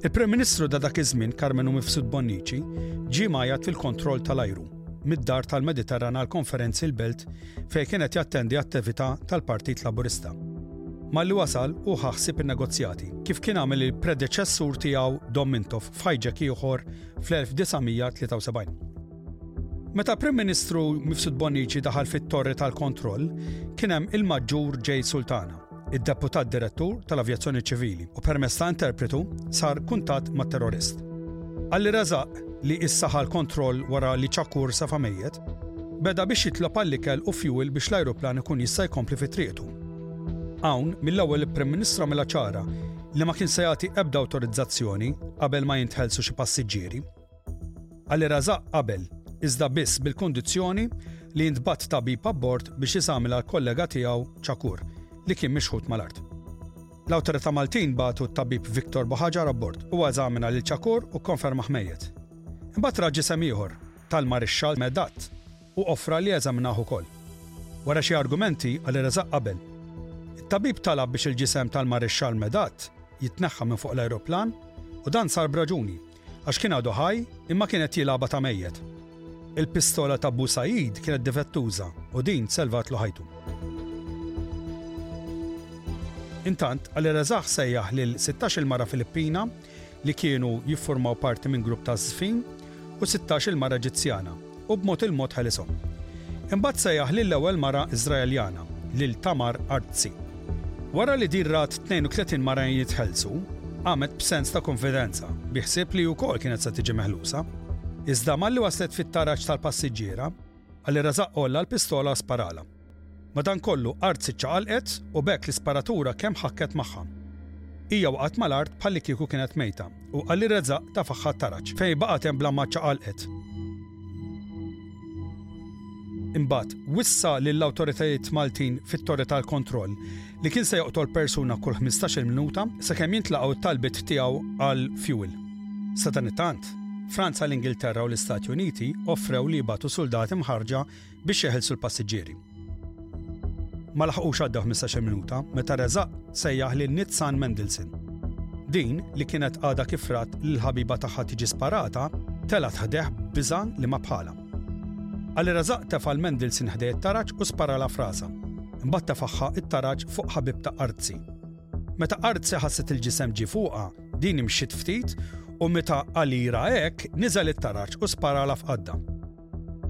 Il-Prim Ministru da dak iż-żmien Karmenu Mifsud Bonnici ġie mgħajjat fil-kontroll tal-ajru mid-dar tal-Mediterran għal konferenzi l-belt fejn kien qed jattendi attività tal-Partit Laburista. Malli wasal hu ħa ħsieb in-negozjati, kif kien għamel il-predeċessur tiegħu Dom Mintoff f'hijack ieħor fl-1973. Meta Prim Ministru Mifsud Bonnici daħal fit-torri tal-kontroll, kien hemm il-Maġġur J. Sultana, id-Deputat Direttur tal-Avjazzjoni Ċivili u permezz ta' interpretu sar kuntatt mat-terrorist. Ali Razak, li issa ħa l-kontroll wara li Chakur sefa' mejjet, beda biex jitlob għall-ikel u fjuwil biex l-ajruplan ikun jista' jkompli fi triqtu. Hawn, mill-ewwel il-Prim Ministru għamilha ċara li ma kien se jagħti ebda awtorizzazzjoni qabel ma jintħelsu xi passiġġieri. Ali Razak qabel, iżda biss bil-kundizzjoni li jintbagħat tabib abbord biex jeżamina l-kollega tiegħu Chakur, li kien mixħut mal-art. L-awtorità Maltin bagħtu t-tabib Victor Bohajar abbord. Huwa eżamina lil Chakur u kkonfermah mejjet. Imbagħad ra ġisem ieħor, tal-Marixxall Medhat, u offra li jeżaminah ukoll. Wara xi argumenti, Ali Razak qabel. It-tabib talab biex il-ġisem tal-Marixxall Medhat jitneħħa minn fuq l-ajruplan u dan sar b'raġuni. għax kien għadu ħaj imma kien qed jilgħabha ta' mejjet. Il-pistola ta' Bu Said kienet difettuża u din selvatlu ħajtu. Intant, Ali Rezah sejjaħ lil 16-il mara Filippina li kienu jiffurmaw parti minn grupp ta' żfin u 16-il mara Eġizzjana. u b'mod il-mod ħelishom. Imbagħad sejjaħ lill-ewwel mara Iżraeljana, lil Tamar Artzi. Wara li din rat 32 mara jitħellsu, qamet b'sens ta' kunfidenza, bi ħsieb li hi wkoll kienet se tiġi meħlusa. Iżda malli waslet fit-taraġ tal-passiġġiera, Ali Razak għolla l-pistola u sparalha. Madankollu, art sitt ċaqalqet u b'hekk l-isparatura kemm ħakket magħha. Hija waqgħet mal-art bħallikieku kienet mejta u qalli reżaq ta' fagħha t-taraġ fejn baqgħet hemm bla ma ċċaqalqet. Imbagħad, wissa lill-awtoritajiet Maltin fit-torri tal-kontroll li kien se joqtol persuna kull ħmistax-il minuta sakemm jintlaqgħu t-talbiet tiegħu għal fjuwil. Sadanittant, Franza, l-Ingilterra u l-Istati Uniti offrew li jibagħtu suldati mħarrġa biex jeħilsu l-passiġġieri. Ma laħqux għaddew ħmistax-il minuta meta reżaq sejjaħ lil Nitzan Mendelson. Din, li kienet għadha kif rat li l-ħabiba tagħha tiġi sparata, telgħet ħdejh biża' li ma bħalha. Għalli reżaq tefa' l-Mendelson ħdejh it-taraġ u sparalha f'rasha. Imbagħad tefagħha it-taraġ fuq ħabibta Arzi. Meta Arzi ħasset il-ġisem ġie fuqha, din imxiet ftit u meta qalira hekk niżel it-taraġ u sparalha f'qaddha.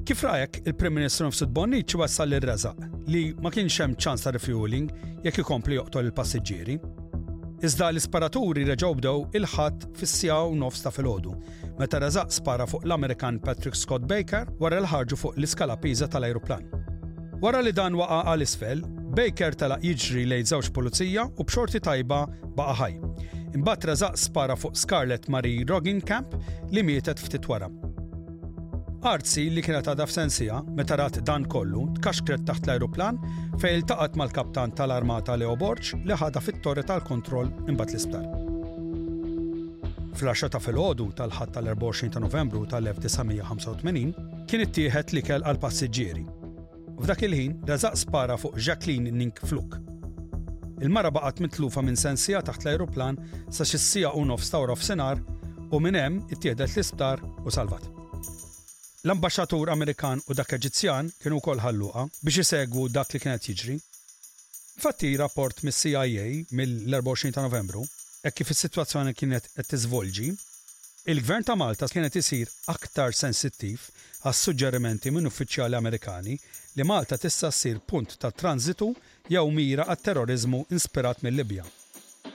Kif rajek, il-Prim Ministru Nfsud Bonnici wassal lil Razaq li ma kienx hemm ċans ta' refueling jekk ikompli joqtol il-passiġġieri. Iżda l-isparaturi reġgħu bdew il-Ħadd fis-siegħa u nofs ta' filgħodu, meta Razaq spara fuq l-Amerikan Patrick Scott Baker wara li ħarġu fuq l-iskala piża tal-ajruplan. Wara li dan waqa' għal isfel, Baker telaq jiġri lejn żewġ pulizija u b'xorti tajba baqa' ħaj. Imbagħad Razaq spara fuq Scarlett Marie Roginkamp li mietet ftit wara. Arzi, li kienet għadha f'sensiha meta rat dan kollu, tkaxkret taħt l-ajruplan fejn iltaqgħet mal-kaptan tal-armata Leo Borg li ħadha fit-torri tal-kontroll imbagħad l-isptar. Fl-għaxra ta' filgħodu tal-Ħadd tal-24 ta' Novembru tal-1985 kien ittieħed l-ikel għall-passiġġieri. F'dak il-ħin, Razaq spara fuq Jacqueline Ning Fluk. Il-mara baqgħet mitlufa minn sensiha taħt l-ajruplan sa xi siegħa u nofs ta' warofsinhar u minn hemm ittieħdet l-isptar u salvat. L-ambaxxatur Amerikan u dak Eġizzjan kienu wkoll ħalluha biex isegwu dak li kien qed jiġri. Infatti, rapport mis-CIA mill-24 ta' Novembru, hekk kif is-sitwazzjoni kienet qed tiżvolġi, il-Gvern ta' Malta kien qed isir aktar sensittiv għas-suġġerimenti minn uffiċjali Amerikani li Malta tista' ssir punt ta' tranżitu jew mira għat-terroriżmu inspirat mil-Libja.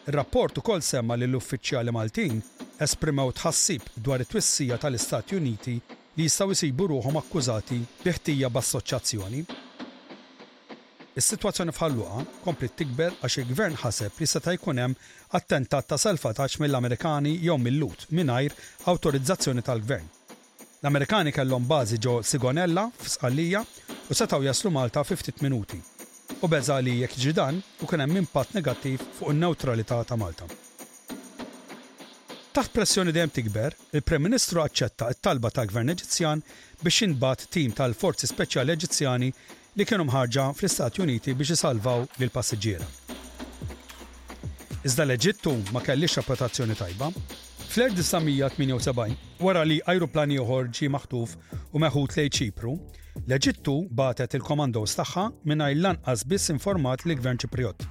Ir-rapport ukoll semma li l-uffiċjali Maltin esprimew tħassib dwar it-twissija tal-Istati Uniti li jistgħu jsibu ruħhom akkużati bi ħtija b'assoċjazzjoni. Is-sitwazzjoni f'Ħal Luqa kompliet tikber għax il-Gvern ħaseb li seta' jkun hemm attentat ta' salvataġġ mill-Amerikani jew mil-Lhud mingħajr awtorizzazzjoni tal-Gvern. L-Amerikani kellhom bażi ġo Sigonella f'Sqallija u setgħu jaslu Malta fi ftit minuti u beża' li jekk jiġri dan ikun hemm impatt negattiv fuq in-newtralità ta' Malta. Taħt pressjoni dejjem tikber, il-Prim Ministru aċċetta t-talba tal-Gvern Eġizzjan biex jintbagħat tim tal-Forzi Speċjali Eġizzjani li kienu mħarrġa fl-Istati Uniti biex isalvaw lill-passiġġiera. Iżda l-Eġittu ma kellhiex reputazzjoni tajba. Fl-1978, wara li ajruplan ieħor ġie maħtuf u meħud lejn Ċipru, l-Eġittu bagħtet il-komandos tagħha mingħajr lanqas biss informat lill-Gvern Ċiprijott.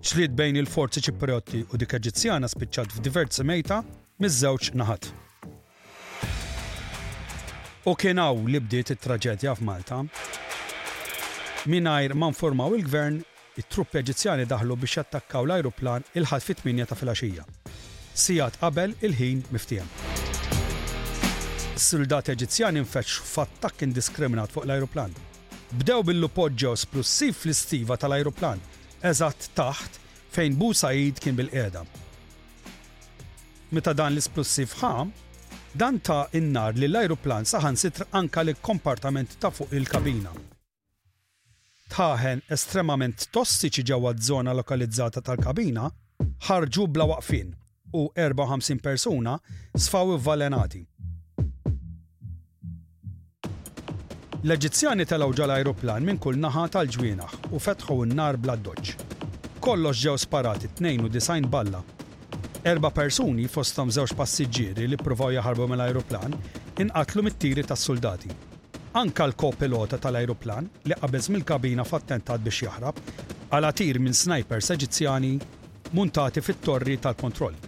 Ġlied bejn il-forzi Ċiprijotti u dik Eġizzjana spiċċat f'diversi mejta miż-żewġ naħat. U kien hawn li bdiet it-traġedja f'Malta. Mingħajr ma nformaw il-Gvern, it-truppi Eġizzjani daħlu biex jattakkaw l-ajruplan il-Ħadd fit-tmienja ta' filgħaxija, sigħat qabel il-ħin miftiehem. Sildati Eġizzjani nfetxu f'attakk indiskriminat fuq l-ajruplan. Bdew billu poġġew splussiv fl-istiva tal-ajruplan, eżatt taħt fejn Bu Said kien bilqiegħda. Meta dan l-isplussiv ħa, dan ta n-nar lill-ajruplan saħansitra anka l-kompartament ta' fuq il-kabina. Dħaħen estremament tossiċi ġewwa z-zona lokalizzata tal-kabina ħarġu bla waqfien u 54 persuna sfaw ivvalenati. L-Eġizzjani telgħu ġol-ajruplan minn kull naħa tal-ġwienaħ u fetħu n-nar bl-addoċċ. B'kollox ġew sparati 92 balla. Erba' persuni, fosthom żewġ passiġġieri li ppruvaw jaħarbu mill-ajruplan, inqatlu mit-tiri tas-suldati. Anke l-kopilota tal-ajruplan, li qabeż mill-kabina f'attentat biex jaħrab, qala' tir minn snajpers Eġizzjani muntati fit-torri tal-kontroll.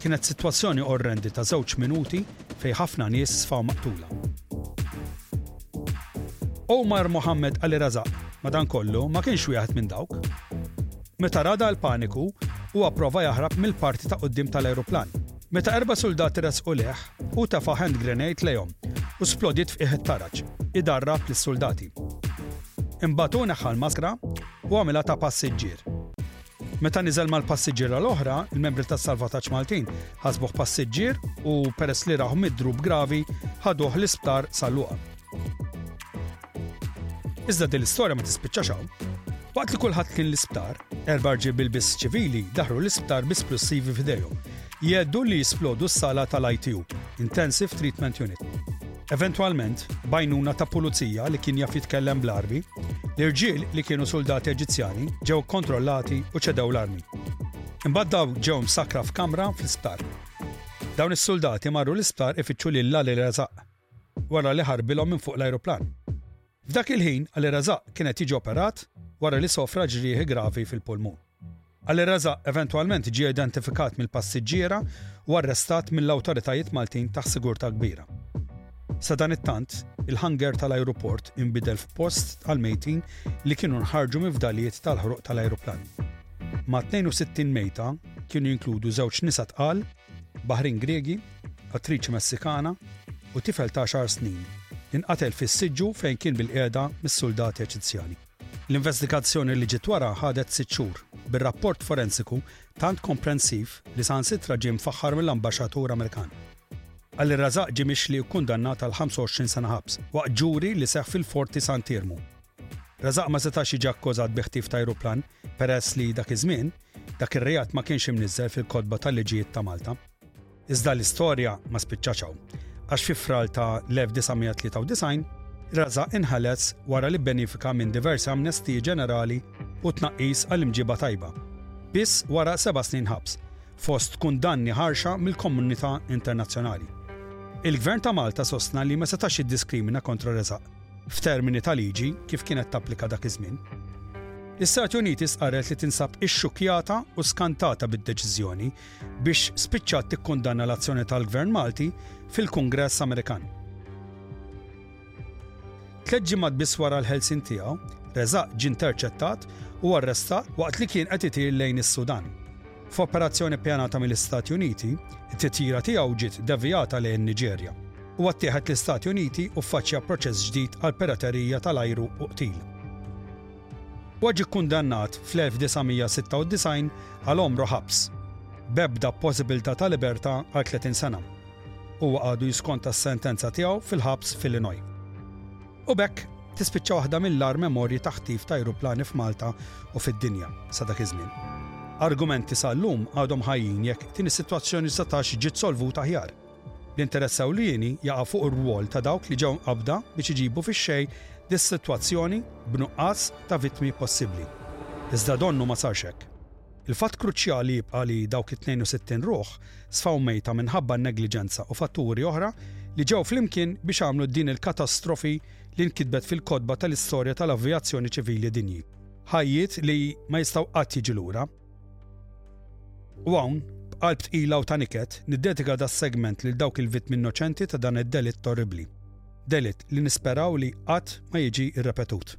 Kienet sitwazzjoni orrendi ta' żewġ minuti fejn ħafna nies sfaw maqtula. Omar Mohammed Ali Razak, madankollu, ma kienx wieħed minn dawk. Meta rada l-paniku, huwa pprova jaħrab mill-parti ta' quddiem tal-ajruplan. Meta erba' suldati resqu lejh, hu tefa' hand grenade lejhom u splodiet f'qiegħ it-taraġ, idarrab lis-suldati. Imbagħad hu neħħa l-maskra u għamilha ta' passiġġier. Meta niżel mal-passiġġiera l-oħra, il-membri tas-salvataġġ Maltin ħasbuh passiġġier u peress li rahu midrub gravi, ħaduh l-isptar San Luqa. Iżda din l-istorja ma tispiċċax hawn. Waqt li kulħadd kien l-isptar, erba' rġiel bil-biss ċivili daħru l-isptar bi splussivi f'idejhom Jgħeddu li jisplodu s-sala tal-ITU, Intensive Treatment Unit. Eventwalment, b'għajnuna ta' pulizija li kien jaf jitkellem bl-Għarbi, l-irġiel li kienu suldati Eġizzjani ġew kkontrollati u ċedew l-armi. Imbagħad dawn ġew msakkra f'kamra fl-isptar. Dawn is-suldati marru l-isptar ifittxu lil Ali Razaq wara li ħarbilhom minn fuq l-ajruplan. F'dak il-ħin, Ali Razak kien qed jiġi operat wara li sofra ġrieħi gravi fil-pulmun. Ali Razak eventwalment ġie identifikat mill-passiġġiera u arrestat mill-awtoritajiet Maltin taħt sigurtà kbira. Sadanittant, il-hangar tal-ajruport inbidel f'post għall-mejtin li kienu nħarġu minn fdalijiet tal-ħruq tal-ajruplani. Ma' 62 mejta kienu jinkludu żewġ nisa tqal, Baħrin Griegi, attriċi Messikana u tifel ta' għaxar snin li nqatel fis-siġġu fejn kien bilqiegħda mis-suldati Eċizzjani. L-investigazzjoni li ġiet wara ħadet sitt xhur, bir-rapport forensiku tant komprensiv li saħansitra ġie mfaħħar mill-Ambaxxatur Amerikan. Ali Razak ġie mixli u kkundannat għal 25 sena ħabs waqt ġuri li seħħ fil-Forti Sant'Iermu. Razak ma setax jiġi akkużat bi ħtif ta' ajruplan peress li dak iż-żmien Dak ir-reat ma kienx imniżżel fil-kotba tal-liġijiet ta' Malta. Iżda l-istorja ma spiċċax hawn, għax fi Frar ta' l-1993, Raza inħeles wara li bbenifika minn diversi amnestiji ġenerali u tnaqqis għal imġiba tajba, biss wara seba' snin ħabs, fost kundanni ħarxa mill-komunità internazzjonali. Il-Gvern ta' Malta sostna li ma setax jiddiskrimina kontra Reżaq. f'termini ta' liġi kif kienet tapplika dak iż-żmien, l-Istati Uniti stqarret li tinsab ixxukkjata u skantata bid-deċiżjoni biex spiċċat tikkundanna l-azzjoni tal-Gvern Malti fil-Kungress Amerikan. Tliet ġimgħat biss wara l-ħelsien tiegħu, Rezaq ġie interċettat u arrestat waqt li kien qed itir lejn is-Sudan. F'operazzjoni ppjanata mill-Istati Uniti, it-titjira tiegħu ġiet devijata lejn in-Niġerja. Huwa ttieħed l-Istati Uniti u ffaċċja proċess ġdid għal piraterija tal-ajru u qtil. Huwa ġie kkundannat fl-1996 għal għomru ħabs, b'ebda possibilità ta' libertà għal 30 sena. Huwa għadu jiskonta s-sentenza tiegħu fil-ħabs f'Illinois. U b'hekk tispiċċa waħda mill-agħar memorji ta' ħtif ta' ajruplani f'Malta u fid-dinja sa dak iż-żmien. Argumenti sa llum għadhom ħajjin jekk din is-sitwazzjoni setax ġiet solvuta aħjar. L-interess ewlieni jaqa' fuq ir-rwol ta' dawk li ġew mqabbda biex iġibu fix-xejn dis-sitwazzjoni b'nuqqas ta' vittmi possibbli. Iżda donnu ma sarx hekk. Il-fatt kruċjali jibqa' li dawk it-62 ruħ sfaw mejta minħabba n-negliġenza u fatturi oħra li ġew flimkien biex għamlu din il-katastrofi li nkitbet fil-kotba tal-istorja tal-avvijazzjoni ċivili dinji. Ħajjiet li ma jistgħu qatt jiġu lura. U hawn, b'qalb tqila u ta' niket, niddedika das-segment lil dawk il-vittmi innoċenti ta' dan id-delitt torribbli. Delitt li nisperaw li qatt ma jiġi rrepetut.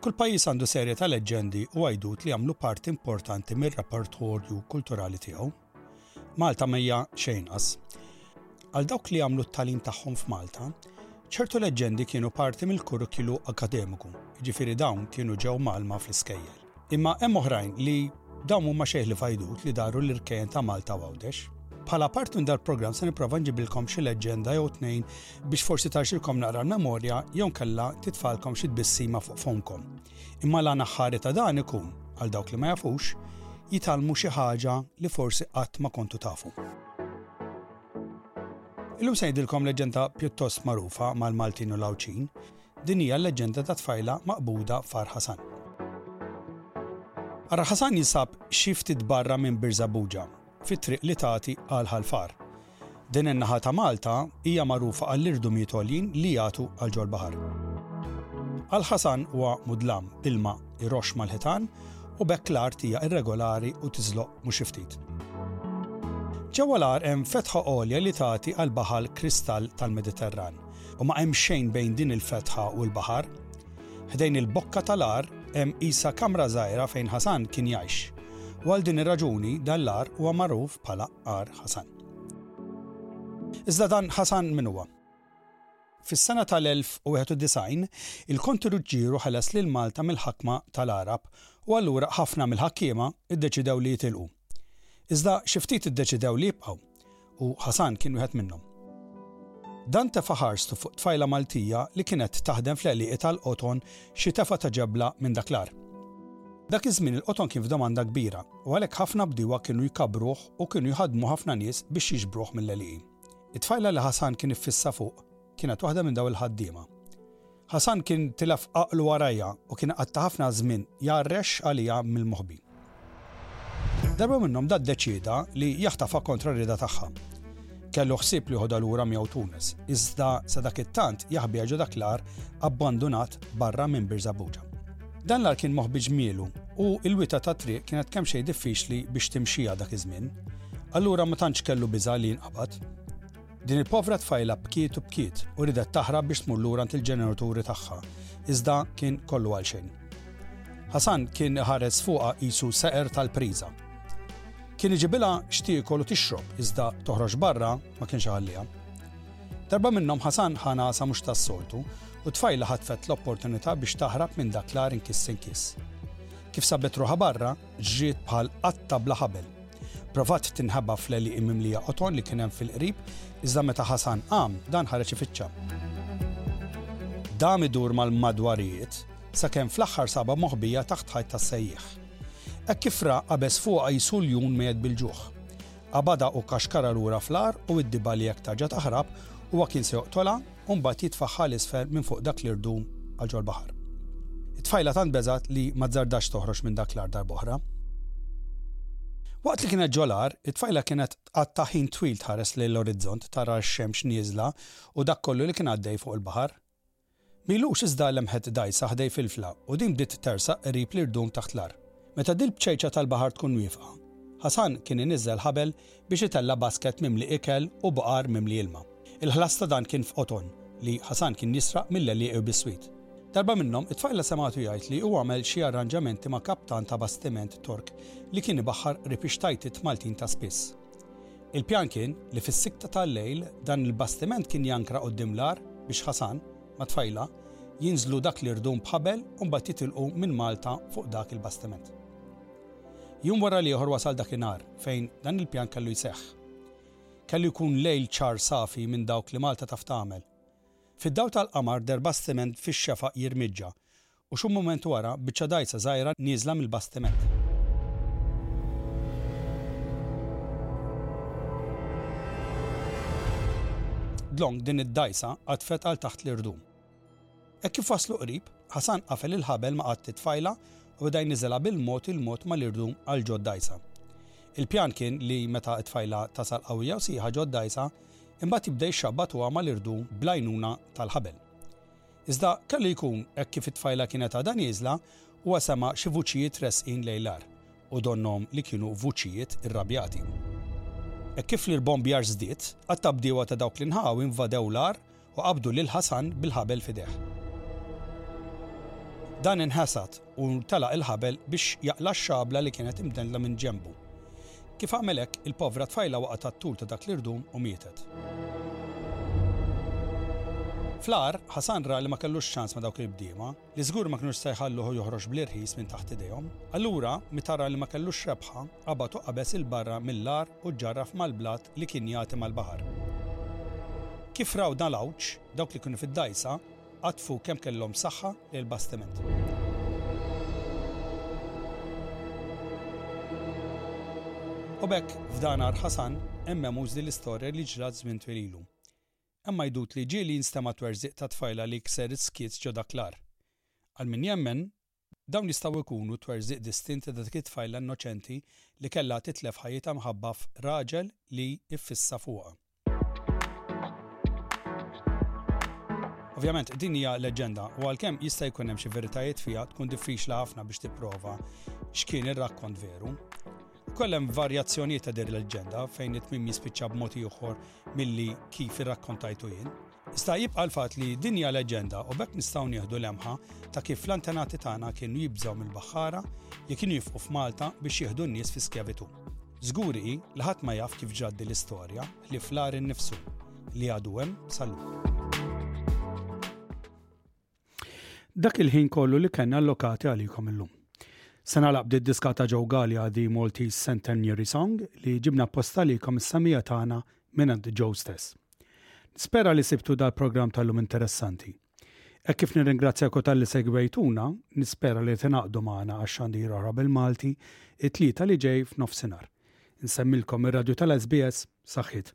Kull pajjiż għandu serje ta' leġġendi u għajdut li jagħmlu parti importanti mir-repertorju kulturali tiegħu. Malta m'hija xejn inqas. Għal dawk li għamlu t-tagħlim tagħhom f'Malta, ċertu leġġendi kienu parti mill-kurrikulu akkademiku, jiġifieri dawn kienu ġew mgħallma fl-iskejjel. Imma hemm oħrajn li dawn huma xejħ li fajdut li daru l-irkejjen ta' Malta u Għawdex. Bħala part minn dal-programm se nipprova nġibilkom xi leġġenda jew tnejn biex forsi tarxilkom naqra l-memorja jew nkella titfalkom xi tbissima fuq fonkom. Imma l-għan aħħari ta' dan ikun, għal dawk li ma jafux, jitgħallmu xi ħaġa li forsi qatt ma kontu tafu. Illum se ngħidilkom leġġenda pjuttost magħrufa mal-Maltin u l-Għawdxin. Din hija l-leġġenda ta' tfajla maqbuda f'Ar Ħasan. Ar Ħasan jinsab xi ftit barra minn Birżebbuġa, fit-triq li tagħti għal Ħal Far. Din in-naħa ta' Malta hija magħrufa għall-irdumijiet għoljin li jagħtu għal ġol-baħar. Għall-Ħasan huwa mudlam, ilma jroxx mal-ħitan u b'hekk l-art hija irregolari u tiżloq mhux xi ftit. Ġewwa l-għar hemm fetħa għolja li tagħti għal baħal kristall tal-Mediterran u ma hemm xejn bejn din il-fetħa u l-baħar. Ħdejn il-bokka tal-għar hemm qisha kamra żgħira fejn Ħasan kien jgħix u għal din ir-raġuni dan l-għar huwa magħruf bħala Għar Ħasan. Iżda dan Ħasan min huwa? Fis-sena tal-1091, il-Konti Ruġġieru ħeles lil Malta mill-ħakma tal-Għarab u allura ħafna mill-ħakkiema ddeċidew li jitilqu. Iżda xi ftit iddeċidew li jibqgħu u Ħasan kien wieħed minnhom. Dan tefa' ħarstu fuq tfajla Maltija li kienet taħdem fl-għelieqi tal-qoton xi tefa ta' ġebla minn dak l-għar. Dak iż-żmien il-qoton kien f'domanda kbira u għalhekk ħafna bdiewa kienu jkabbruh u kienu jħaddmu ħafna nies biex jiġbruh mill-għelieqi. It-tfajla li Ħasan kien iffissa fuq kienet waħda minn dawn il-ħaddiema. Ħasan kien tilef għaqlu warajha u kien iqatta' ħafna żmien jgħarrex għaliha mill-moħbi. Darba minnhom da ddeċieda li jaħtafha kontra r-rieda tagħha. Kellu ħsieb li jħodha lura miegħu Tunis, iżda sa dak it-tant jaħbi ġo dak l-ar abbandunat barra minn Birżabuġa. Dan l-ar kien moħbi ġmielu u l-wita ta' triq kienet kemm xejn diffiċli biex timxija dak iż-żmien. Allura ma tantx kellu biża' li jinqabad. Din il-povra tfajla bkiet u bkiet u ridet taħrab biex tmur lura ant il-ġeneraturi tagħha, iżda kien kollu għal xejn. Ħasan kien ħares fuqha qisu seqer tal-priża. Kien iġibilha x'tiekol u tixrob, iżda toħroġ barra ma kienx iħalliha. Darba minnhom Ħasan ħa nagħsa mhux tas-soltu u t-tfajla ħatfet l-opportunità biex taħrab minn dak l-agħar inkiss inkiss. Kif sabet ruħha barra, ġriet bħal qatta bla ħabel. Provat tinħeba fl-għelieqi mimlija qoton li kien hemm fil-qrib, iżda meta Ħasan qam, dan ħareġ ifittxa. Dam idur mal-madwarijiet, sakemm fl-aħħar saba' moħbija taħt ħajt tas-sejjieħ. Hekk kif ra, qabeż fuqha qisu ljun mejjet bil-ġuħ. Qabadha u kaxkarha lura fl-għar u iddibha li jekk tarġa' taħrab, huwa kien se joqtolha u mbagħad jitfagħha 'l isfel minn fuq dak l-irdum għal ġol-baħar. It-tfajla tant beżgħet li ma zzardax toħroġ minn dak l-għar darb'oħra. Waqt li kienet ġol-għar, it-tfajla kienet tqatta' ħin twil tħares lejn l-orizzont tara x-xemx nieżla u dak kollu li kien għaddej fuq il-baħar. M'ilux iżda lemħet dgħajsa ħdej filfla u din bdiet tersaq qrib l-irdum taħt l-agħar. Meta dil-bċejċa tal-baħar tkun wieqfa, Ħasan kien iniżżel ħabel biex itella' basket mimli ikel u baqar mimli ilma. Il-ħlas ta' dan kien f'qoton li Ħasan kien jisraq mill-għelieqi u bis-swit. Darba minnhom, it-tfajla semgħetu jgħid li hu għamel xi arranġamenti ma' kaptan ta' bastiment Tork li kien ibaħħar qrib ix-xtajtiet Maltin ta' spiss. Il-pjan kien li fis-sikkta tal-lejl dan il-bastiment kien jankra quddiem l-għar biex Ħasan ma' tfajla jinżlu dak l-irdum b'ħabel u mbagħad jitilqu minn Malta fuq dak il-bastiment. Jum wara l-ieħor wasal dakinhar fejn dan il-pjan kellu jseħħ. Kellu jkun lejl ċar safi minn dawk li Malta taf tagħmel. Fid-dawl tal-qamar deher bastiment fix-xefaq jirmiġġa U xi mument wara, biċċa dgħajsa żgħira nieżla mill-bastiment. Dlonk din id-dgħajsa qadfet għal taħt l-irdum. Hekk kif waslu qrib, Ħasan qafel il-ħabel ma' qatt it-tfajla u beda jniżilha bil-mod il-mod mal-irdum għal ġo d-dgħajsa. Il-pjan kien li meta t-tfajla tasal qawwija u sħiħa ġo d-dgħajsa, imbagħad jibda jixxabbat huwa mal-irdum bl-għajnuna tal-ħabel. Iżda kellu jkun hekk kif it-tfajla kienet għadha nieżla, huwa sema' xi vuċijiet resqin lejn l-agħar, u donnhom li kienu vuċijiet irrabjati. Hekk kif l-irbombjar żdied, għadd ta' bdiewa ta' dawk l-inħawi invadew l-agħar u qabdu lil Ħasan bil-ħabel f'idejh. Dan inħesad u telaq il-ħabel biex jaqla' x-xabla li kienet imdendla minn ġenbu. Kif għamel hekk, il-povra tfajla waqgħet għat-tul ta' dak l-irdum u mietet. Fl-agħar, Ħasan ra li ma kellux ċans ma' dawk il-bdiema, li żgur ma kinux se jħalluh joħroġ bl-irħis minn taħt idejhom. Allura, meta ra li ma kellux rebħa, qabad u qabeż 'il barra mill-agħar u ġġarraf mal-blat li kien jagħti mal-baħar. Kif raw dan l-għawġ, dawk li kienu fid-dgħajsa, Għatfu kemm kellhom saħħa l-bastiment. U b'hekk f'dan Għar Ħasan hemm memuż din l-istorja li ġrat żmien twil ilu. Hemm għajdut li ġieli jinstema' twerżiq ta' tfajla li jkser is-skiet ġo dak l-għar. Għal min jemmen, Dawn jistgħu jkunu twerżiq distinti ta' dik it-tfajla innoċenti li kellha titlef ħajjitha mħabba f' raġel li iffissa fuqha. Ovvjament, din hija leġġenda u għalkemm jista' jkun hemm xi veritajiet fiha, tkun diffiċli ħafna biex tipprova x'kien ir-rakkont veru. Ukoll hemm varjazzjonijiet ta' din il-leġġenda fejn it-tmiem jispiċċa b'mod ieħor milli kif irrakkontajtu jien. Iżda jibqa' l-fatt li din hija leġġenda u b'hekk nistgħu nieħdu lemħa ta' kif l-antenati tagħna kienu jibżgħu mill-baħħara li kienu jifqu f'Malta biex jieħdu n-nies fi skjavitù. Żgur hi li ħadd ma jaf kif ġrat din l-istorja ħlief l-għar innifsu, li għadu hemm sal-lum. Dak il-ħin kollu li kellna allokati għalikom illum. Se nagħlaq b'di diska ta' Joe Gallia The Maltese Centenary Song li ġibna apposta għalikom is-samija tagħna minn għand Joe stess. Nispera li sibtu dal-programm tal-lum interessanti. Hekk kif nirringrazzjakom tal-li segwejtuna, nispera li tingħaqdu magħna għax xandir oħra bil-Malti it-tlieta li ġej f'nofsinhar. Insemmilkom ir-radju tal-SBS saħħit.